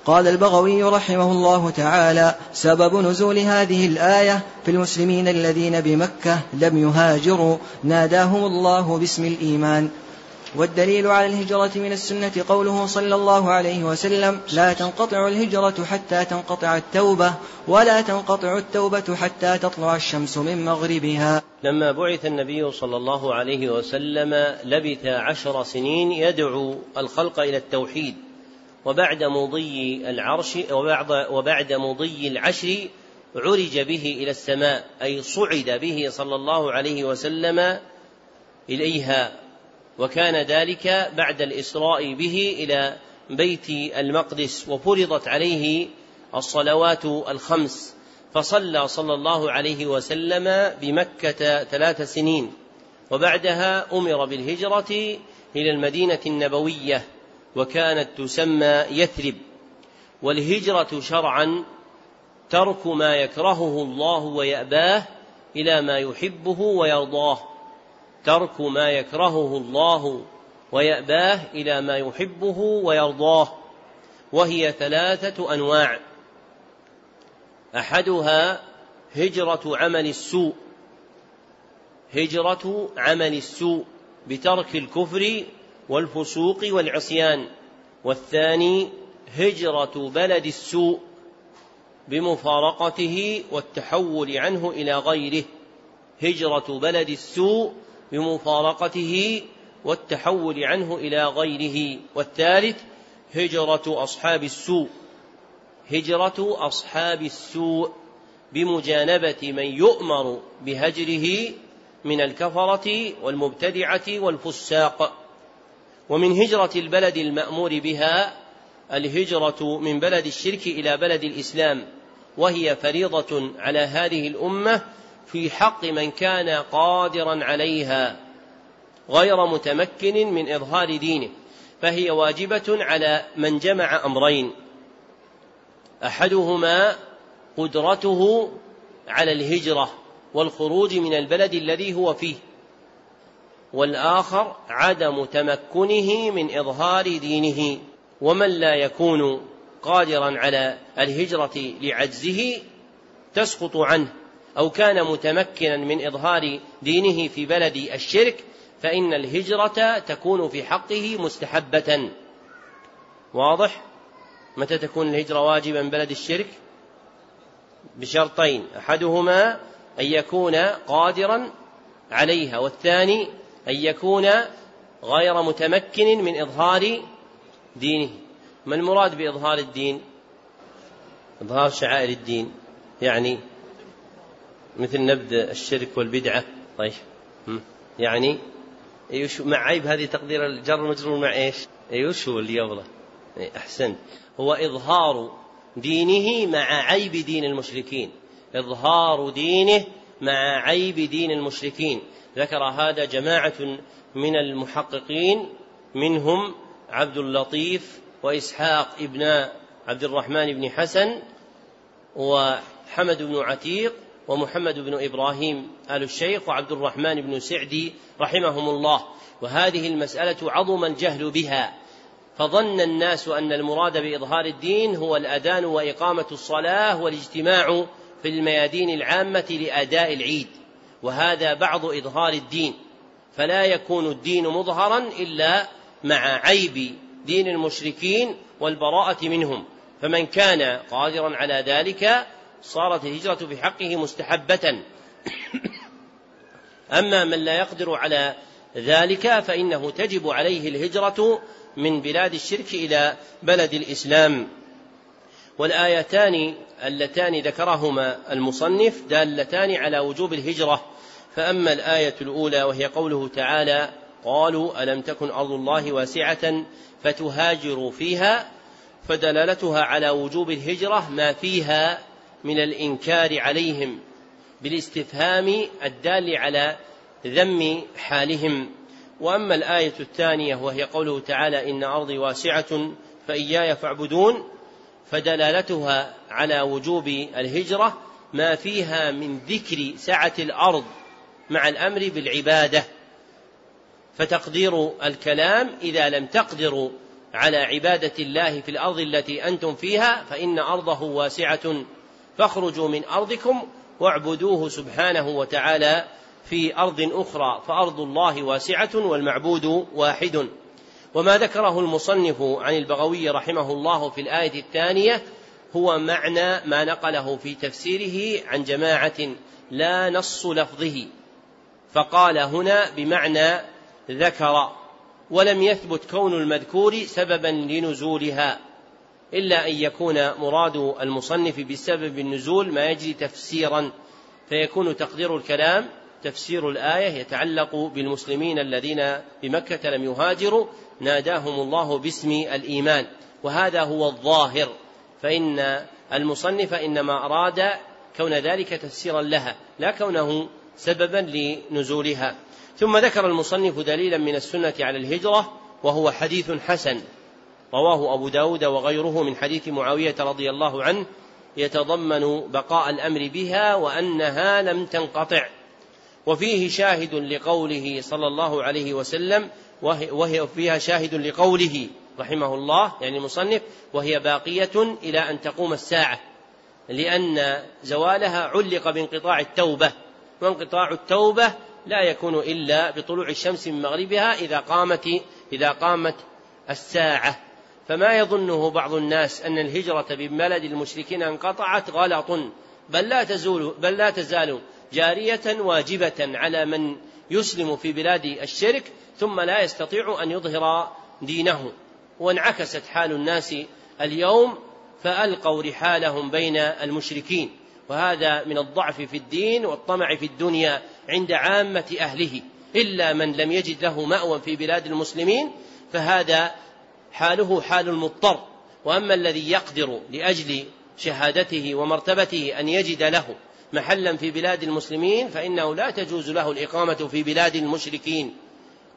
قال البغوي رحمه الله تعالى سبب نزول هذه الآية في المسلمين الذين بمكة لم يهاجروا ناداهم الله باسم الإيمان. والدليل على الهجرة من السنة قوله صلى الله عليه وسلم لا تنقطع الهجرة حتى تنقطع التوبة ولا تنقطع التوبة حتى تطلع الشمس من مغربها. لما بعث النبي صلى الله عليه وسلم لبث عشر سنين يدعو الخلق إلى التوحيد وبعد مضي العرش وبعد, وبعد مضي العشر عرج به إلى السماء أي صعد به صلى الله عليه وسلم إليها. وكان ذلك بعد الإسراء به إلى بيت المقدس وفرضت عليه الصلوات الخمس. فصلى صلى الله عليه وسلم بمكة ثلاث سنين وبعدها أمر بالهجرة إلى المدينة النبوية وكانت تسمى يثرب. والهجرة شرعا ترك ما يكرهه الله ويأباه إلى ما يحبه ويرضاه. ترك ما يكرهه الله ويأباه إلى ما يحبه ويرضاه وهي ثلاثة أنواع. أحدها هجرة عمل السوء. هجرة عمل السوء بترك الكفر والفسوق والعصيان. والثاني هجرة بلد السوء بمفارقته والتحول عنه إلى غيره. هجرة بلد السوء بمفارقته والتحول عنه إلى غيره. والثالث هجرة أصحاب السوء. هجرة أصحاب السوء بمجانبة من يؤمر بهجره من الكفرة والمبتدعة والفساق. ومن هجرة البلد المأمور بها الهجرة من بلد الشرك إلى بلد الإسلام وهي فريضة على هذه الأمة في حق من كان قادرا عليها غير متمكن من إظهار دينه فهي واجبة على من جمع أمرين. أحدهما قدرته على الهجرة والخروج من البلد الذي هو فيه والآخر عدم تمكنه من إظهار دينه. ومن لا يكون قادرا على الهجرة لعجزه تسقط عنه. أو كان متمكنا من إظهار دينه في بلد الشرك فإن الهجرة تكون في حقه مستحبة. واضح؟ متى تكون الهجرة واجبا من بلد الشرك؟ بشرطين. أحدهما أن يكون قادرا عليها والثاني أن يكون غير متمكن من إظهار دينه. ما المراد بإظهار الدين؟ إظهار شعائر الدين. يعني مثل نبذ الشرك والبدعة. طيب. يعني إيش مع عيب هذه تقدير الجر المجرور مع إيش؟ إيش هو اللي قبله؟ إيه، أحسنت. هو إظهار دينه مع عيب دين المشركين. إظهار دينه مع عيب دين المشركين. ذكر هذا جماعة من المحققين منهم عبد اللطيف وإسحاق ابن عبد الرحمن بن حسن وحمد بن عتيق ومحمد بن إبراهيم آل الشيخ وعبد الرحمن بن سعدي رحمهم الله. وهذه المسألة عظم الجهل بها. فظن الناس أن المراد بإظهار الدين هو الأذان وإقامة الصلاة والاجتماع في الميادين العامة لأداء العيد. وهذا بعض إظهار الدين. فلا يكون الدين مظهرا إلا مع عيب دين المشركين والبراءة منهم. فمن كان قادرا على ذلك صارت الهجرة في حقه مستحبة. أما من لا يقدر على ذلك فإنه تجب عليه الهجرة من بلاد الشرك إلى بلد الإسلام. والآيتان اللتان ذكرهما المصنف دالتان على وجوب الهجرة. فأما الآية الأولى وهي قوله تعالى قالوا ألم تكن أرض الله واسعة فتهاجروا فيها فدلالتها على وجوب الهجرة ما فيها من الإنكار عليهم بالاستفهام الدال على ذم حالهم. وأما الآية الثانية وهي قوله تعالى إن أرضي واسعة فإياي فاعبدون فدلالتها على وجوب الهجرة ما فيها من ذكر سعة الأرض مع الأمر بالعبادة. فتقدير الكلام إذا لم تقدروا على عبادة الله في الأرض التي أنتم فيها فإن أرضه واسعة. فاخرجوا من أرضكم واعبدوه سبحانه وتعالى في أرض أخرى فأرض الله واسعة والمعبود واحد. وما ذكره المصنف عن البغوي رحمه الله في الآية الثانية هو معنى ما نقله في تفسيره عن جماعة لا نص لفظه فقال هنا بمعنى ذكر ولم يثبت كون المذكور سببا لنزولها. إلا أن يكون مراد المصنف بسبب النزول ما يجري تفسيرا فيكون تقدير الكلام تفسير الآية يتعلق بالمسلمين الذين بمكة لم يهاجروا ناداهم الله باسم الإيمان. وهذا هو الظاهر. فإن المصنف إنما أراد كون ذلك تفسيرا لها لا كونه سببا لنزولها. ثم ذكر المصنف دليلا من السنة على الهجرة وهو حديث حسن. رواه أبو داود وغيره من حديث معاوية رضي الله عنه يتضمن بقاء الأمر بها وأنها لم تنقطع. وفيه شاهد لقوله صلى الله عليه وسلم وهي فيها شاهد لقوله رحمه الله يعني المصنف وهي باقية إلى أن تقوم الساعة لأن زوالها علق بانقطاع التوبة وانقطاع التوبة لا يكون إلا بطلوع الشمس من مغربها إذا قامت إذا قامت الساعة. فما يظنه بعض الناس أن الهجرة من بلد المشركين انقطعت غلط بل لا تزول بل لا تزال جارية واجبة على من يسلم في بلاد الشرك ثم لا يستطيع أن يظهر دينه. وانعكست حال الناس اليوم فألقوا رحالهم بين المشركين. وهذا من الضعف في الدين والطمع في الدنيا عند عامة أهله. إلا من لم يجد له مأوى في بلاد المسلمين فهذا حاله حال المضطر وأما الذي يقدر لأجل شهادته ومرتبته أن يجد له محلا في بلاد المسلمين فإنه لا تجوز له الإقامة في بلاد المشركين.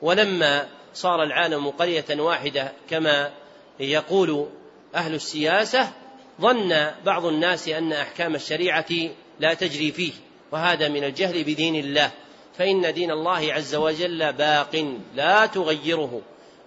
ولما صار العالم قرية واحدة كما يقول أهل السياسة ظن بعض الناس أن أحكام الشريعة لا تجري فيه وهذا من الجهل بدين الله. فإن دين الله عز وجل باق لا تغيره.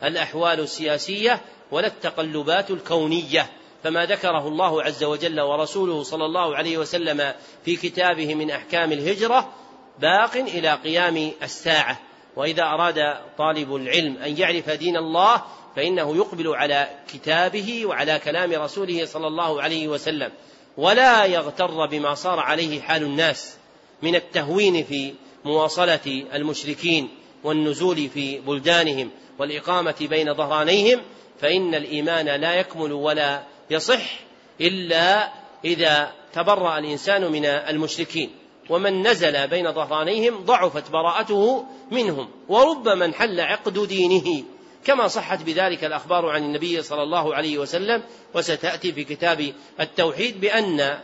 الأحوال السياسية ولا التقلبات الكونية فما ذكره الله عز وجل ورسوله صلى الله عليه وسلم في كتابه من أحكام الهجرة باق إلى قيام الساعة. وإذا أراد طالب العلم أن يعرف دين الله فإنه يقبل على كتابه وعلى كلام رسوله صلى الله عليه وسلم. ولا يغتر بما صار عليه حال الناس من التهوين في مواصلة المشركين والنزول في بلدانهم والإقامة بين ظهرانيهم فإن الإيمان لا يكمل ولا يصح إلا إذا تبرأ الإنسان من المشركين. ومن نزل بين ظهرانيهم ضعفت براءته منهم وربما انحل عقد دينه. كما صحت بذلك الأخبار عن النبي صلى الله عليه وسلم وستأتي في كتاب التوحيد بأن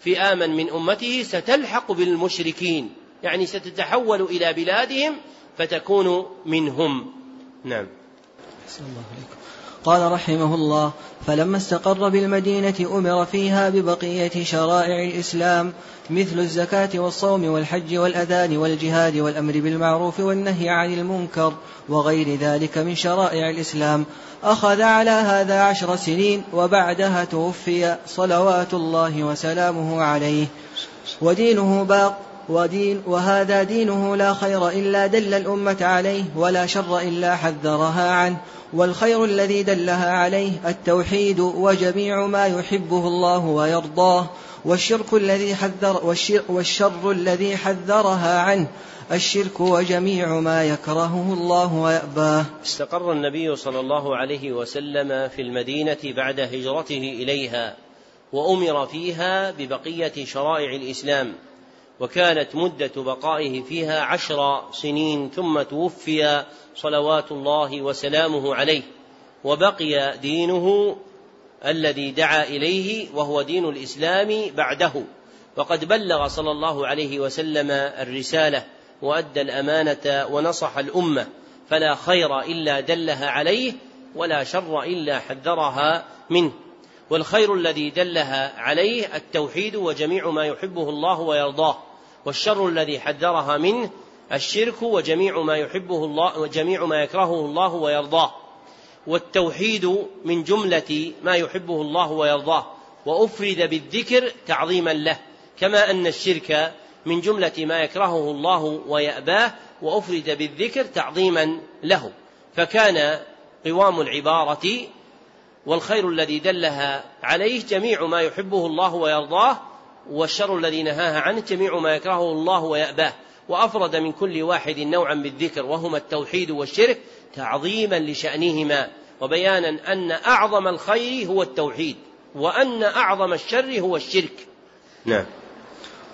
فئاما من أمته ستلحق بالمشركين يعني ستتحول إلى بلادهم فتكون منهم. نعم. الله عليكم. قال رحمه الله فلما استقر بالمدينة أمر فيها ببقية شرائع الإسلام مثل الزكاة والصوم والحج والأذان والجهاد والأمر بالمعروف والنهي عن المنكر وغير ذلك من شرائع الإسلام. أخذ على هذا عشر سنين وبعدها توفي صلوات الله وسلامه عليه. ودينه باق. ودين وهذا دينه لا خير إلا دل الأمة عليه ولا شر إلا حذرها عنه والخير الذي دلها عليه التوحيد وجميع ما يحبه الله ويرضاه والشرك الذي حذر والشر الذي حذرها عنه الشرك وجميع ما يكرهه الله ويأباه. استقر النبي صلى الله عليه وسلم في المدينة بعد هجرته إليها وأمر فيها ببقية شرائع الإسلام وكانت مدة بقائه فيها عشر سنين ثم توفي صلوات الله وسلامه عليه. وبقي دينه الذي دعا إليه وهو دين الإسلام بعده. وقد بلغ صلى الله عليه وسلم الرسالة وأدى الأمانة ونصح الأمة. فلا خير إلا دلها عليه ولا شر إلا حذرها منه. والخير الذي دلها عليه التوحيد وجميع ما يحبه الله ويرضاه. والشر الذي حذرها منه الشرك وجميع ما يحبه الله وجميع ما يكرهه الله ويرضاه. والتوحيد من جملة ما يحبه الله ويرضاه. وأفرد بالذكر تعظيما له. كما أن الشرك من جملة ما يكرهه الله ويأباه وأفرد بالذكر تعظيما له. فكان قوام العبارة والخير الذي دلها عليه جميع ما يحبه الله ويرضاه والشر الذي نهاها عنه جميع ما يكرهه الله ويأباه وأفرد من كل واحد نوعا بالذكر وهما التوحيد والشرك تعظيما لشأنهما وبيانا أن أعظم الخير هو التوحيد وأن أعظم الشر هو الشرك. نعم.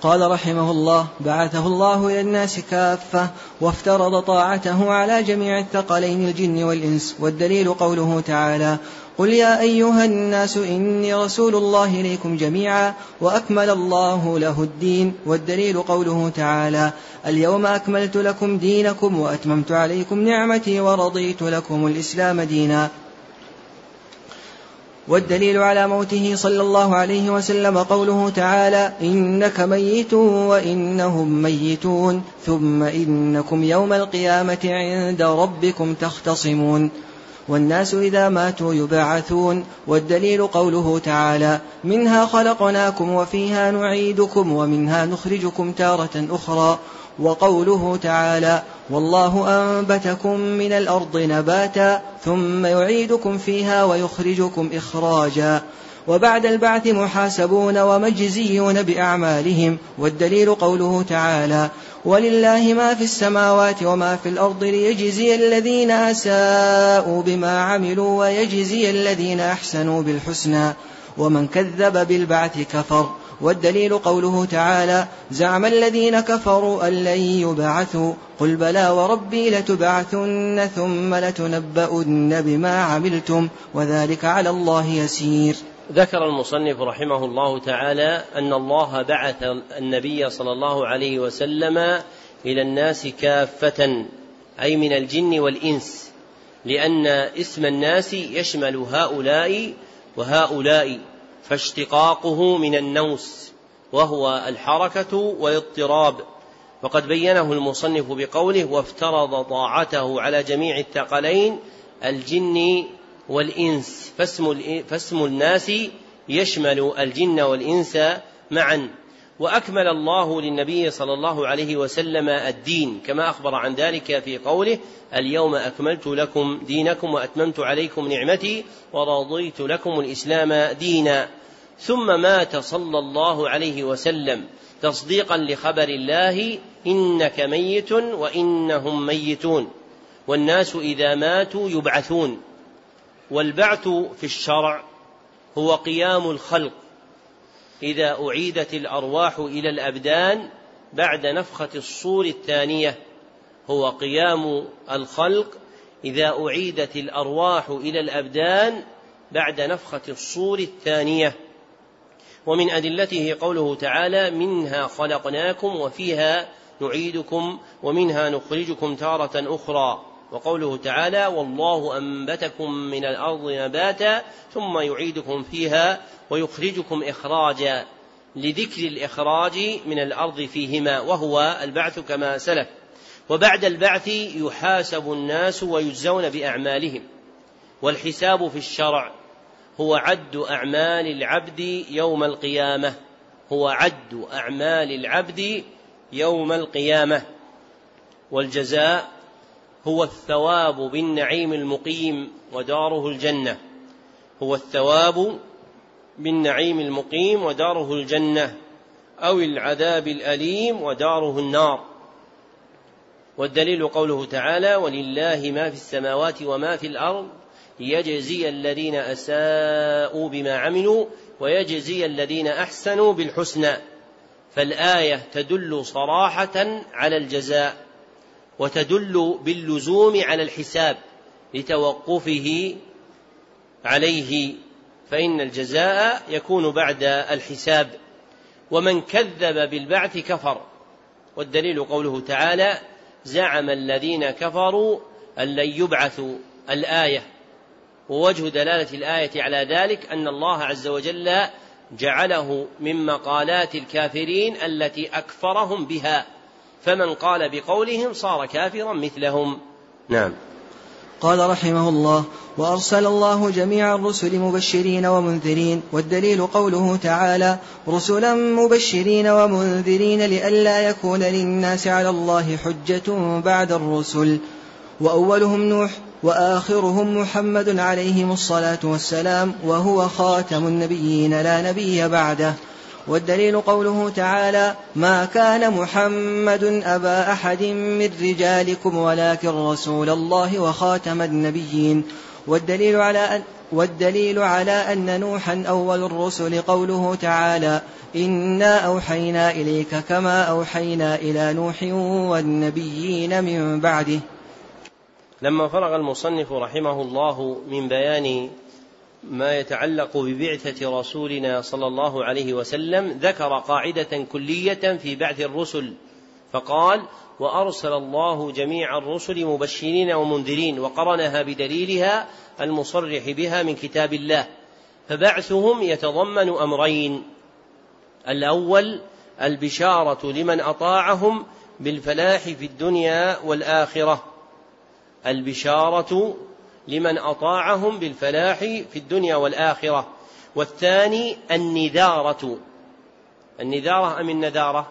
قال رحمه الله بعثه الله إلى الناس كافة وافترض طاعته على جميع الثقلين الجن والإنس والدليل قوله تعالى قل يا أيها الناس إني رسول الله إليكم جميعا وأكمل الله له الدين والدليل قوله تعالى اليوم أكملت لكم دينكم وأتممت عليكم نعمتي ورضيت لكم الإسلام دينا والدليل على موته صلى الله عليه وسلم قوله تعالى إنك ميت وإنهم ميتون ثم إنكم يوم القيامة عند ربكم تختصمون والناس إذا ماتوا يبعثون والدليل قوله تعالى منها خلقناكم وفيها نعيدكم ومنها نخرجكم تارة أخرى وقوله تعالى والله أنبتكم من الأرض نباتا ثم يعيدكم فيها ويخرجكم إخراجا وبعد البعث محاسبون ومجزيون بأعمالهم والدليل قوله تعالى ولله ما في السماوات وما في الأرض ليجزي الذين أساءوا بما عملوا ويجزي الذين أحسنوا بالحسنى ومن كذب بالبعث كفر. والدليل قوله تعالى زعم الذين كفروا أن لن يبعثوا قل بلى وربي لتبعثن ثم لتنبؤن بما عملتم وذلك على الله يسير. ذكر المصنف رحمه الله تعالى أن الله بعث النبي صلى الله عليه وسلم إلى الناس كافة أي من الجن والإنس لأن اسم الناس يشمل هؤلاء وهؤلاء فاشتقاقه من النوس وهو الحركة والاضطراب. وقد بينه المصنف بقوله وافترض طاعته على جميع الثقلين الجن والإنس. فاسم, فاسم الناس يشمل الجن والإنس معا. وأكمل الله للنبي صلى الله عليه وسلم الدين. كما أخبر عن ذلك في قوله اليوم أكملت لكم دينكم وأتممت عليكم نعمتي ورضيت لكم الإسلام دينا. ثم مات صلى الله عليه وسلم. تصديقا لخبر الله إنك ميت وإنهم ميتون. والناس إذا ماتوا يبعثون. والبعث في الشرع هو قيام الخلق إذا أعيدت الأرواح إلى الأبدان بعد نفخة الصور الثانية. هو قيام الخلق إذا أعيدت الأرواح إلى الأبدان بعد نفخة الصور الثانية. ومن أدلته قوله تعالى منها خلقناكم وفيها نعيدكم ومنها نخرجكم تارة أخرى. وقوله تعالى والله أنبتكم من الأرض نباتا ثم يعيدكم فيها ويخرجكم إخراجا لذكر الإخراج من الأرض فيهما وهو البعث كما سلف. وبعد البعث يحاسب الناس ويجزون بأعمالهم. والحساب في الشرع هو عد أعمال العبد يوم القيامة. هو عد أعمال العبد يوم القيامة. والجزاء هو الثواب بالنعيم المقيم وداره الجنة. هو الثواب بالنعيم المقيم وداره الجنة. أو العذاب الأليم وداره النار. والدليل قوله تعالى ولله ما في السماوات وما في الأرض ليجزي الذين أساءوا بما عملوا ويجزي الذين أحسنوا بالحسنى فالآية تدل صراحة على الجزاء. وتدل باللزوم على الحساب لتوقفه عليه فإن الجزاء يكون بعد الحساب. ومن كذب بالبعث كفر. والدليل قوله تعالى زعم الذين كفروا أن لن يبعثوا الآية. ووجه دلالة الآية على ذلك أن الله عز وجل جعله من مقالات الكافرين التي أكفرهم بها. فمن قال بقولهم صار كافرا مثلهم. نعم. قال رحمه الله وأرسل الله جميع الرسل مبشرين ومنذرين والدليل قوله تعالى رسلا مبشرين ومنذرين لئلا يكون للناس على الله حجة بعد الرسل. وأولهم نوح وآخرهم محمد عليهم الصلاة والسلام وهو خاتم النبيين لا نبي بعده. والدليل قوله تعالى ما كان محمد أبا أحد من رجالكم ولكن رسول الله وخاتم النبيين. والدليل على أن والدليل على أن نوحا أول الرسل قوله تعالى إنا أوحينا إليك كما أوحينا إلى نوح والنبيين من بعده. لما فرغ المصنف رحمه الله من بيان ما يتعلق ببعثة رسولنا صلى الله عليه وسلم ذكر قاعدة كلية في بعث الرسل. فقال وأرسل الله جميع الرسل مبشرين ومنذرين وقرنها بدليلها المصرح بها من كتاب الله. فبعثهم يتضمن أمرين. الأول البشارة لمن أطاعهم بالفلاح في الدنيا والآخرة. البشارة لمن أطاعهم بالفلاح في الدنيا والآخرة. والثاني النذارة. النذارة أم النذارة؟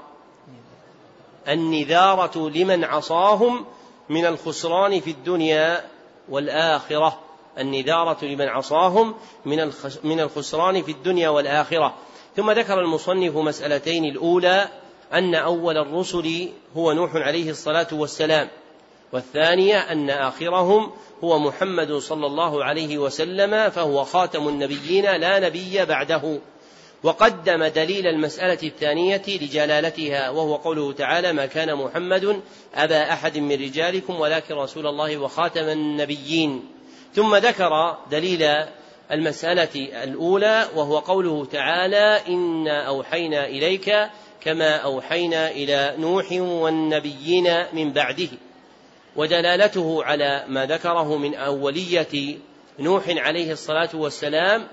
النذارة لمن عصاهم من الخسران في الدنيا والآخرة. النذارة لمن عصاهم من من الخسران في الدنيا والآخرة. ثم ذكر المصنف مسألتين. الأولى أن أول الرسل هو نوح عليه الصلاة والسلام. والثانية أن آخرهم هو محمد صلى الله عليه وسلم فهو خاتم النبيين لا نبي بعده. وقدم دليل المسألة الثانية لجلالتها وهو قوله تعالى ما كان محمد أبا أحد من رجالكم ولكن رسول الله وخاتم النبيين. ثم ذكر دليل المسألة الأولى وهو قوله تعالى إنا أوحينا إليك كما أوحينا إلى نوح والنبيين من بعده. ودلالته على ما ذكره من أولية نوح عليه الصلاة والسلام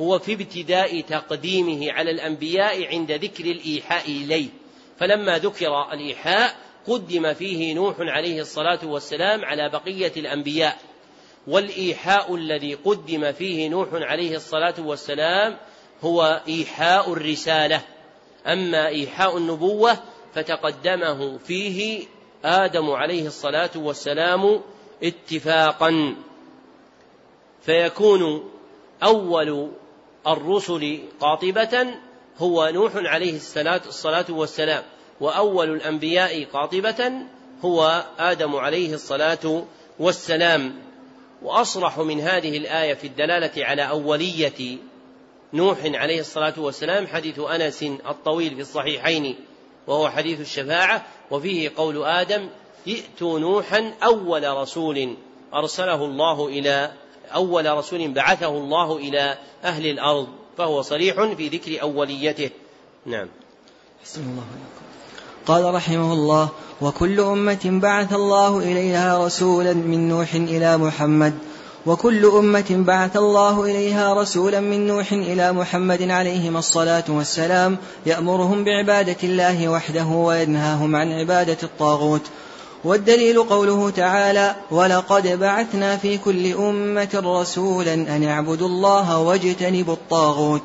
هو في ابتداء تقديمه على الأنبياء عند ذكر الإيحاء إليه. فلما ذكر الإيحاء قدم فيه نوح عليه الصلاة والسلام على بقية الأنبياء. والإيحاء الذي قدم فيه نوح عليه الصلاة والسلام هو إيحاء الرسالة. أما إيحاء النبوة فتقدمه فيه آدم عليه الصلاة والسلام اتفاقا فيكون أول الرسل قاطبة هو نوح عليه الصلاة والسلام وأول الأنبياء قاطبة هو آدم عليه الصلاة والسلام. وأصرح من هذه الآية في الدلالة على أولية نوح عليه الصلاة والسلام حديث أنس الطويل في الصحيحين وهو حديث الشفاعة وفيه قول آدم ائتوا نوحا أول رسول أرسله الله إلى أول رسول بعثه الله إلى أهل الأرض فهو صريح في ذكر أوليته. نعم. حسن الله قال رحمه الله وكل أمة بعث الله إليها رسولا من نوح إلى محمد وكل أمة بعث الله إليها رسولا من نوح إلى محمد عليهما الصلاة والسلام يأمرهم بعبادة الله وحده وينهاهم عن عبادة الطاغوت. والدليل قوله تعالى ولقد بعثنا في كل أمة رسولا أن اعبدوا الله واجتنبوا الطاغوت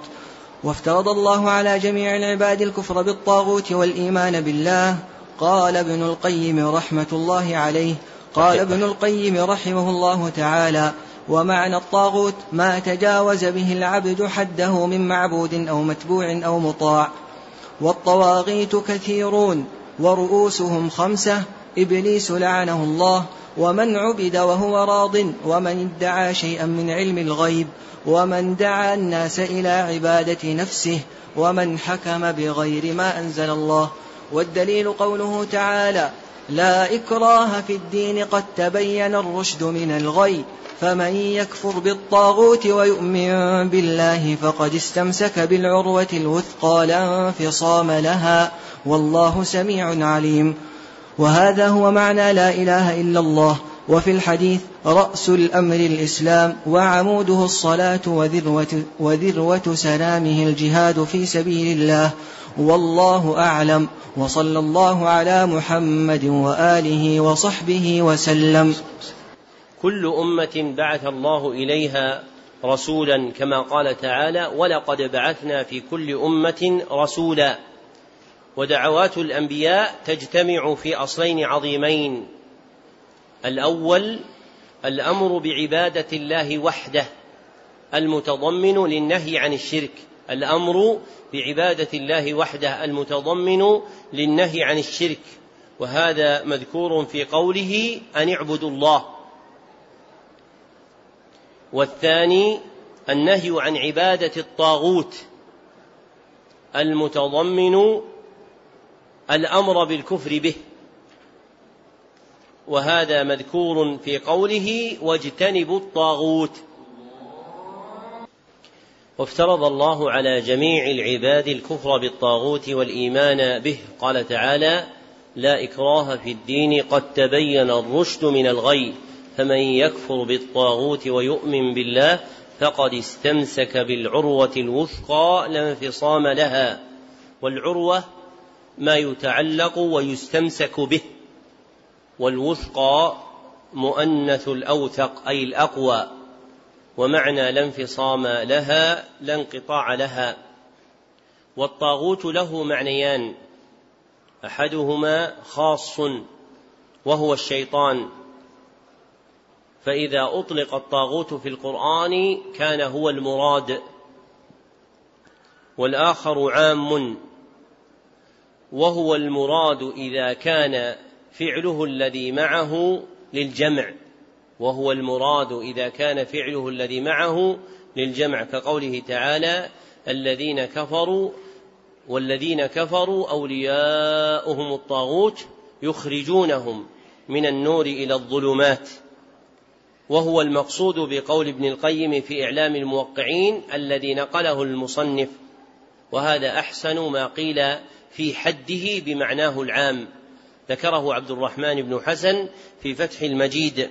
وافترض الله على جميع العباد الكفر بالطاغوت والإيمان بالله. قال ابن القيم رحمة الله عليه قال ابن القيم رحمه الله تعالى ومعنى الطاغوت ما تجاوز به العبد حده من معبود أو متبوع أو مطاع. والطواغيت كثيرون ورؤوسهم خمسة إبليس لعنه الله ومن عبد وهو راض ومن ادعى شيئا من علم الغيب ومن دعا الناس إلى عبادة نفسه ومن حكم بغير ما أنزل الله. والدليل قوله تعالى لا إكراه في الدين قد تبين الرشد من الغي فمن يكفر بالطاغوت ويؤمن بالله فقد استمسك بالعروة الوثقى لا انفصام لها والله سميع عليم. وهذا هو معنى لا إله إلا الله. وفي الحديث رأس الأمر الإسلام وعموده الصلاة وذروة, وذروة سلامه الجهاد في سبيل الله. والله أعلم. وصلى الله على محمد وآله وصحبه وسلم. كل أمة بعث الله إليها رسولا كما قال تعالى ولقد بعثنا في كل أمة رسولا. ودعوات الأنبياء تجتمع في أصلين عظيمين. الأول الأمر بعبادة الله وحده المتضمن للنهي عن الشرك. الأمر بعبادة الله وحده المتضمن للنهي عن الشرك وهذا مذكور في قوله أن اعبدوا الله والثاني النهي عن عبادة الطاغوت المتضمن الأمر بالكفر به وهذا مذكور في قوله واجتنبوا الطاغوت وافترض الله على جميع العباد الكفر بالطاغوت والإيمان به. قال تعالى لا إكراه في الدين قد تبين الرشد من الغي فمن يكفر بالطاغوت ويؤمن بالله فقد استمسك بالعروة الوثقى لا انفصام لها. والعروة ما يتعلق ويستمسك به والوثقى مؤنث الأوثق أي الأقوى. ومعنى لا انفصام لها لا انقطاع لها. والطاغوت له معنيان. أحدهما خاص وهو الشيطان. فإذا أطلق الطاغوت في القرآن كان هو المراد. والآخر عام وهو المراد إذا كان فعله الذي معه للجمع. وهو المراد إذا كان فعله الذي معه للجمع كقوله تعالى الذين كفروا والذين كفروا أولياؤهم الطاغوت يخرجونهم من النور إلى الظلمات. وهو المقصود بقول ابن القيم في إعلام الموقعين الذي نقله المصنف. وهذا أحسن ما قيل في حده بمعناه العام. ذكره عبد الرحمن بن حسن في فتح المجيد.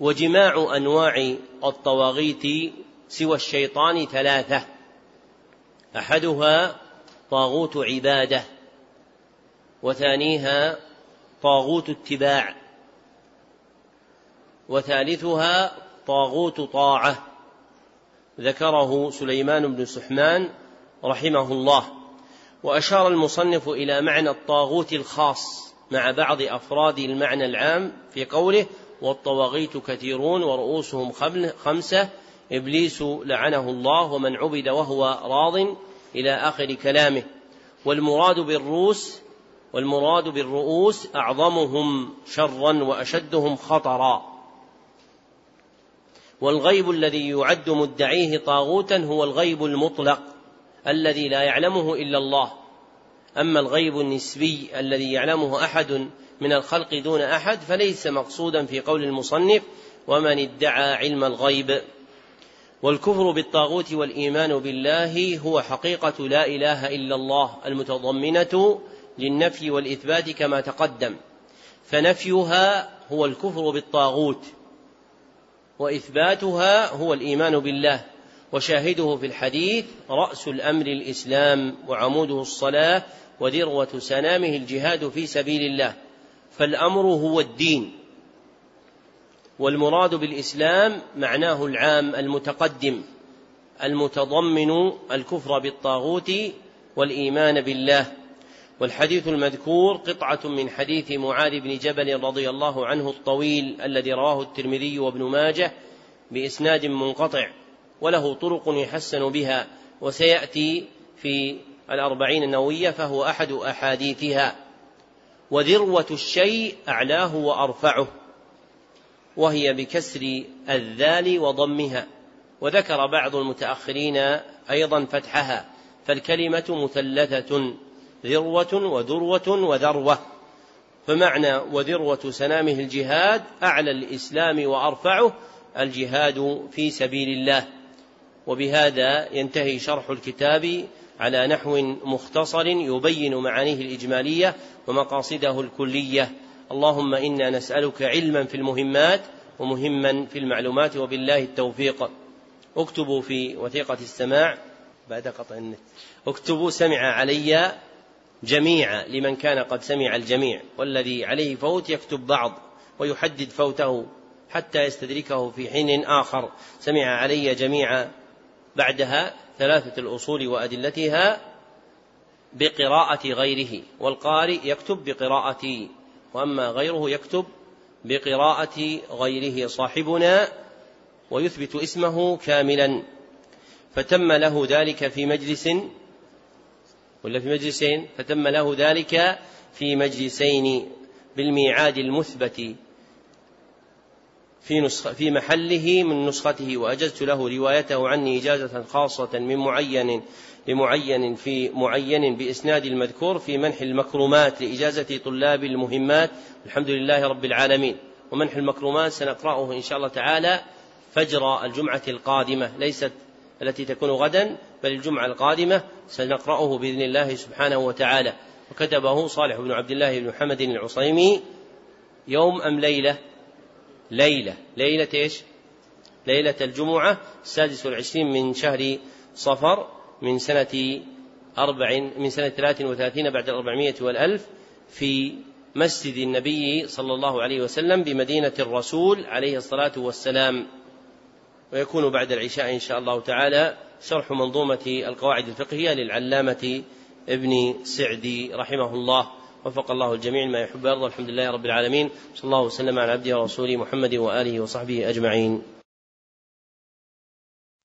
وجماع أنواع الطواغيت سوى الشيطان ثلاثة. أحدها طاغوت عبادة وثانيها طاغوت اتباع وثالثها طاغوت طاعة. ذكره سليمان بن سحمان رحمه الله. وأشار المصنف إلى معنى الطاغوت الخاص مع بعض أفراد المعنى العام في قوله والطواغيت كثيرون ورؤوسهم خمسة. إبليس لعنه الله ومن عبد وهو راض إلى آخر كلامه. والمراد بالروس والمراد بالرؤوس أعظمهم شرا وأشدهم خطرا. والغيب الذي يعد مدعيه طاغوتا هو الغيب المطلق الذي لا يعلمه إلا الله. أما الغيب النسبي الذي يعلمه أحد من الخلق دون أحد فليس مقصودا في قول المصنف ومن ادعى علم الغيب. والكفر بالطاغوت والإيمان بالله هو حقيقة لا إله إلا الله المتضمنة للنفي والإثبات كما تقدم. فنفيها هو الكفر بالطاغوت وإثباتها هو الإيمان بالله. وشاهده في الحديث رأس الأمر الإسلام وعموده الصلاة وذروه سنامه الجهاد في سبيل الله. فالأمر هو الدين والمراد بالإسلام معناه العام المتقدم المتضمن الكفر بالطاغوت والإيمان بالله. والحديث المذكور قطعة من حديث معاذ بن جبل رضي الله عنه الطويل الذي رواه الترمذي وابن ماجه بإسناد منقطع وله طرق يحسن بها وسيأتي في الأربعين النووية فهو أحد أحاديثها. وذروة الشيء أعلاه وأرفعه وهي بكسر الذال وضمها. وذكر بعض المتأخرين أيضا فتحها فالكلمة مثلثة ذروة وذروة وذروة. فمعنى وذروة سنامه الجهاد أعلى الإسلام وأرفعه الجهاد في سبيل الله. وبهذا ينتهي شرح الكتاب على نحو مختصر يبين معانيه الإجمالية ومقاصده الكلية. اللهم إنا نسألك علما في المهمات ومهما في المعلومات وبالله التوفيق. اكتبوا في وثيقة السماع. بعد قطع النت. اكتبوا سمع علي جميعا لمن كان قد سمع الجميع. والذي عليه فوت يكتب بعض ويحدد فوته حتى يستدركه في حين آخر. سمع علي جميعا بعدها ثلاثة الأصول وأدلتها بقراءة غيره والقارئ يكتب بقراءة وأما غيره يكتب بقراءة غيره صاحبنا ويثبت اسمه كاملا. فتم له ذلك في مجلس ولا في مجلسين؟ فتم له ذلك في مجلسين بالميعاد المثبت. في نسخ في محله من نسخته وأجزت له روايته عني إجازة خاصة من معين لمعين في معين بإسناد المذكور في منح المكرمات لإجازة طلاب المهمات. الحمد لله رب العالمين. ومنح المكرمات سنقرأه إن شاء الله تعالى فجر الجمعة القادمة. ليست التي تكون غدا بل الجمعة القادمة سنقرأه بإذن الله سبحانه وتعالى. وكتبه صالح بن عبد الله بن محمد العصيمي يوم أم ليلة. ليلة. ليلة إيش؟ ليلة الجمعة السادس والعشرين من شهر صفر من سنة أربع من سنة ثلاث وثلاثين بعد الأربعمائة والألف في مسجد النبي صلى الله عليه وسلم بمدينة الرسول عليه الصلاة والسلام. ويكون بعد العشاء إن شاء الله تعالى شرح منظومة القواعد الفقهية للعلامة ابن سعدي رحمه الله. وفق الله الجميع ما يحب ويرضى الحمد لله رب العالمين. صلى الله وسلم على عبده ورسوله محمد وآله وصحبه أجمعين.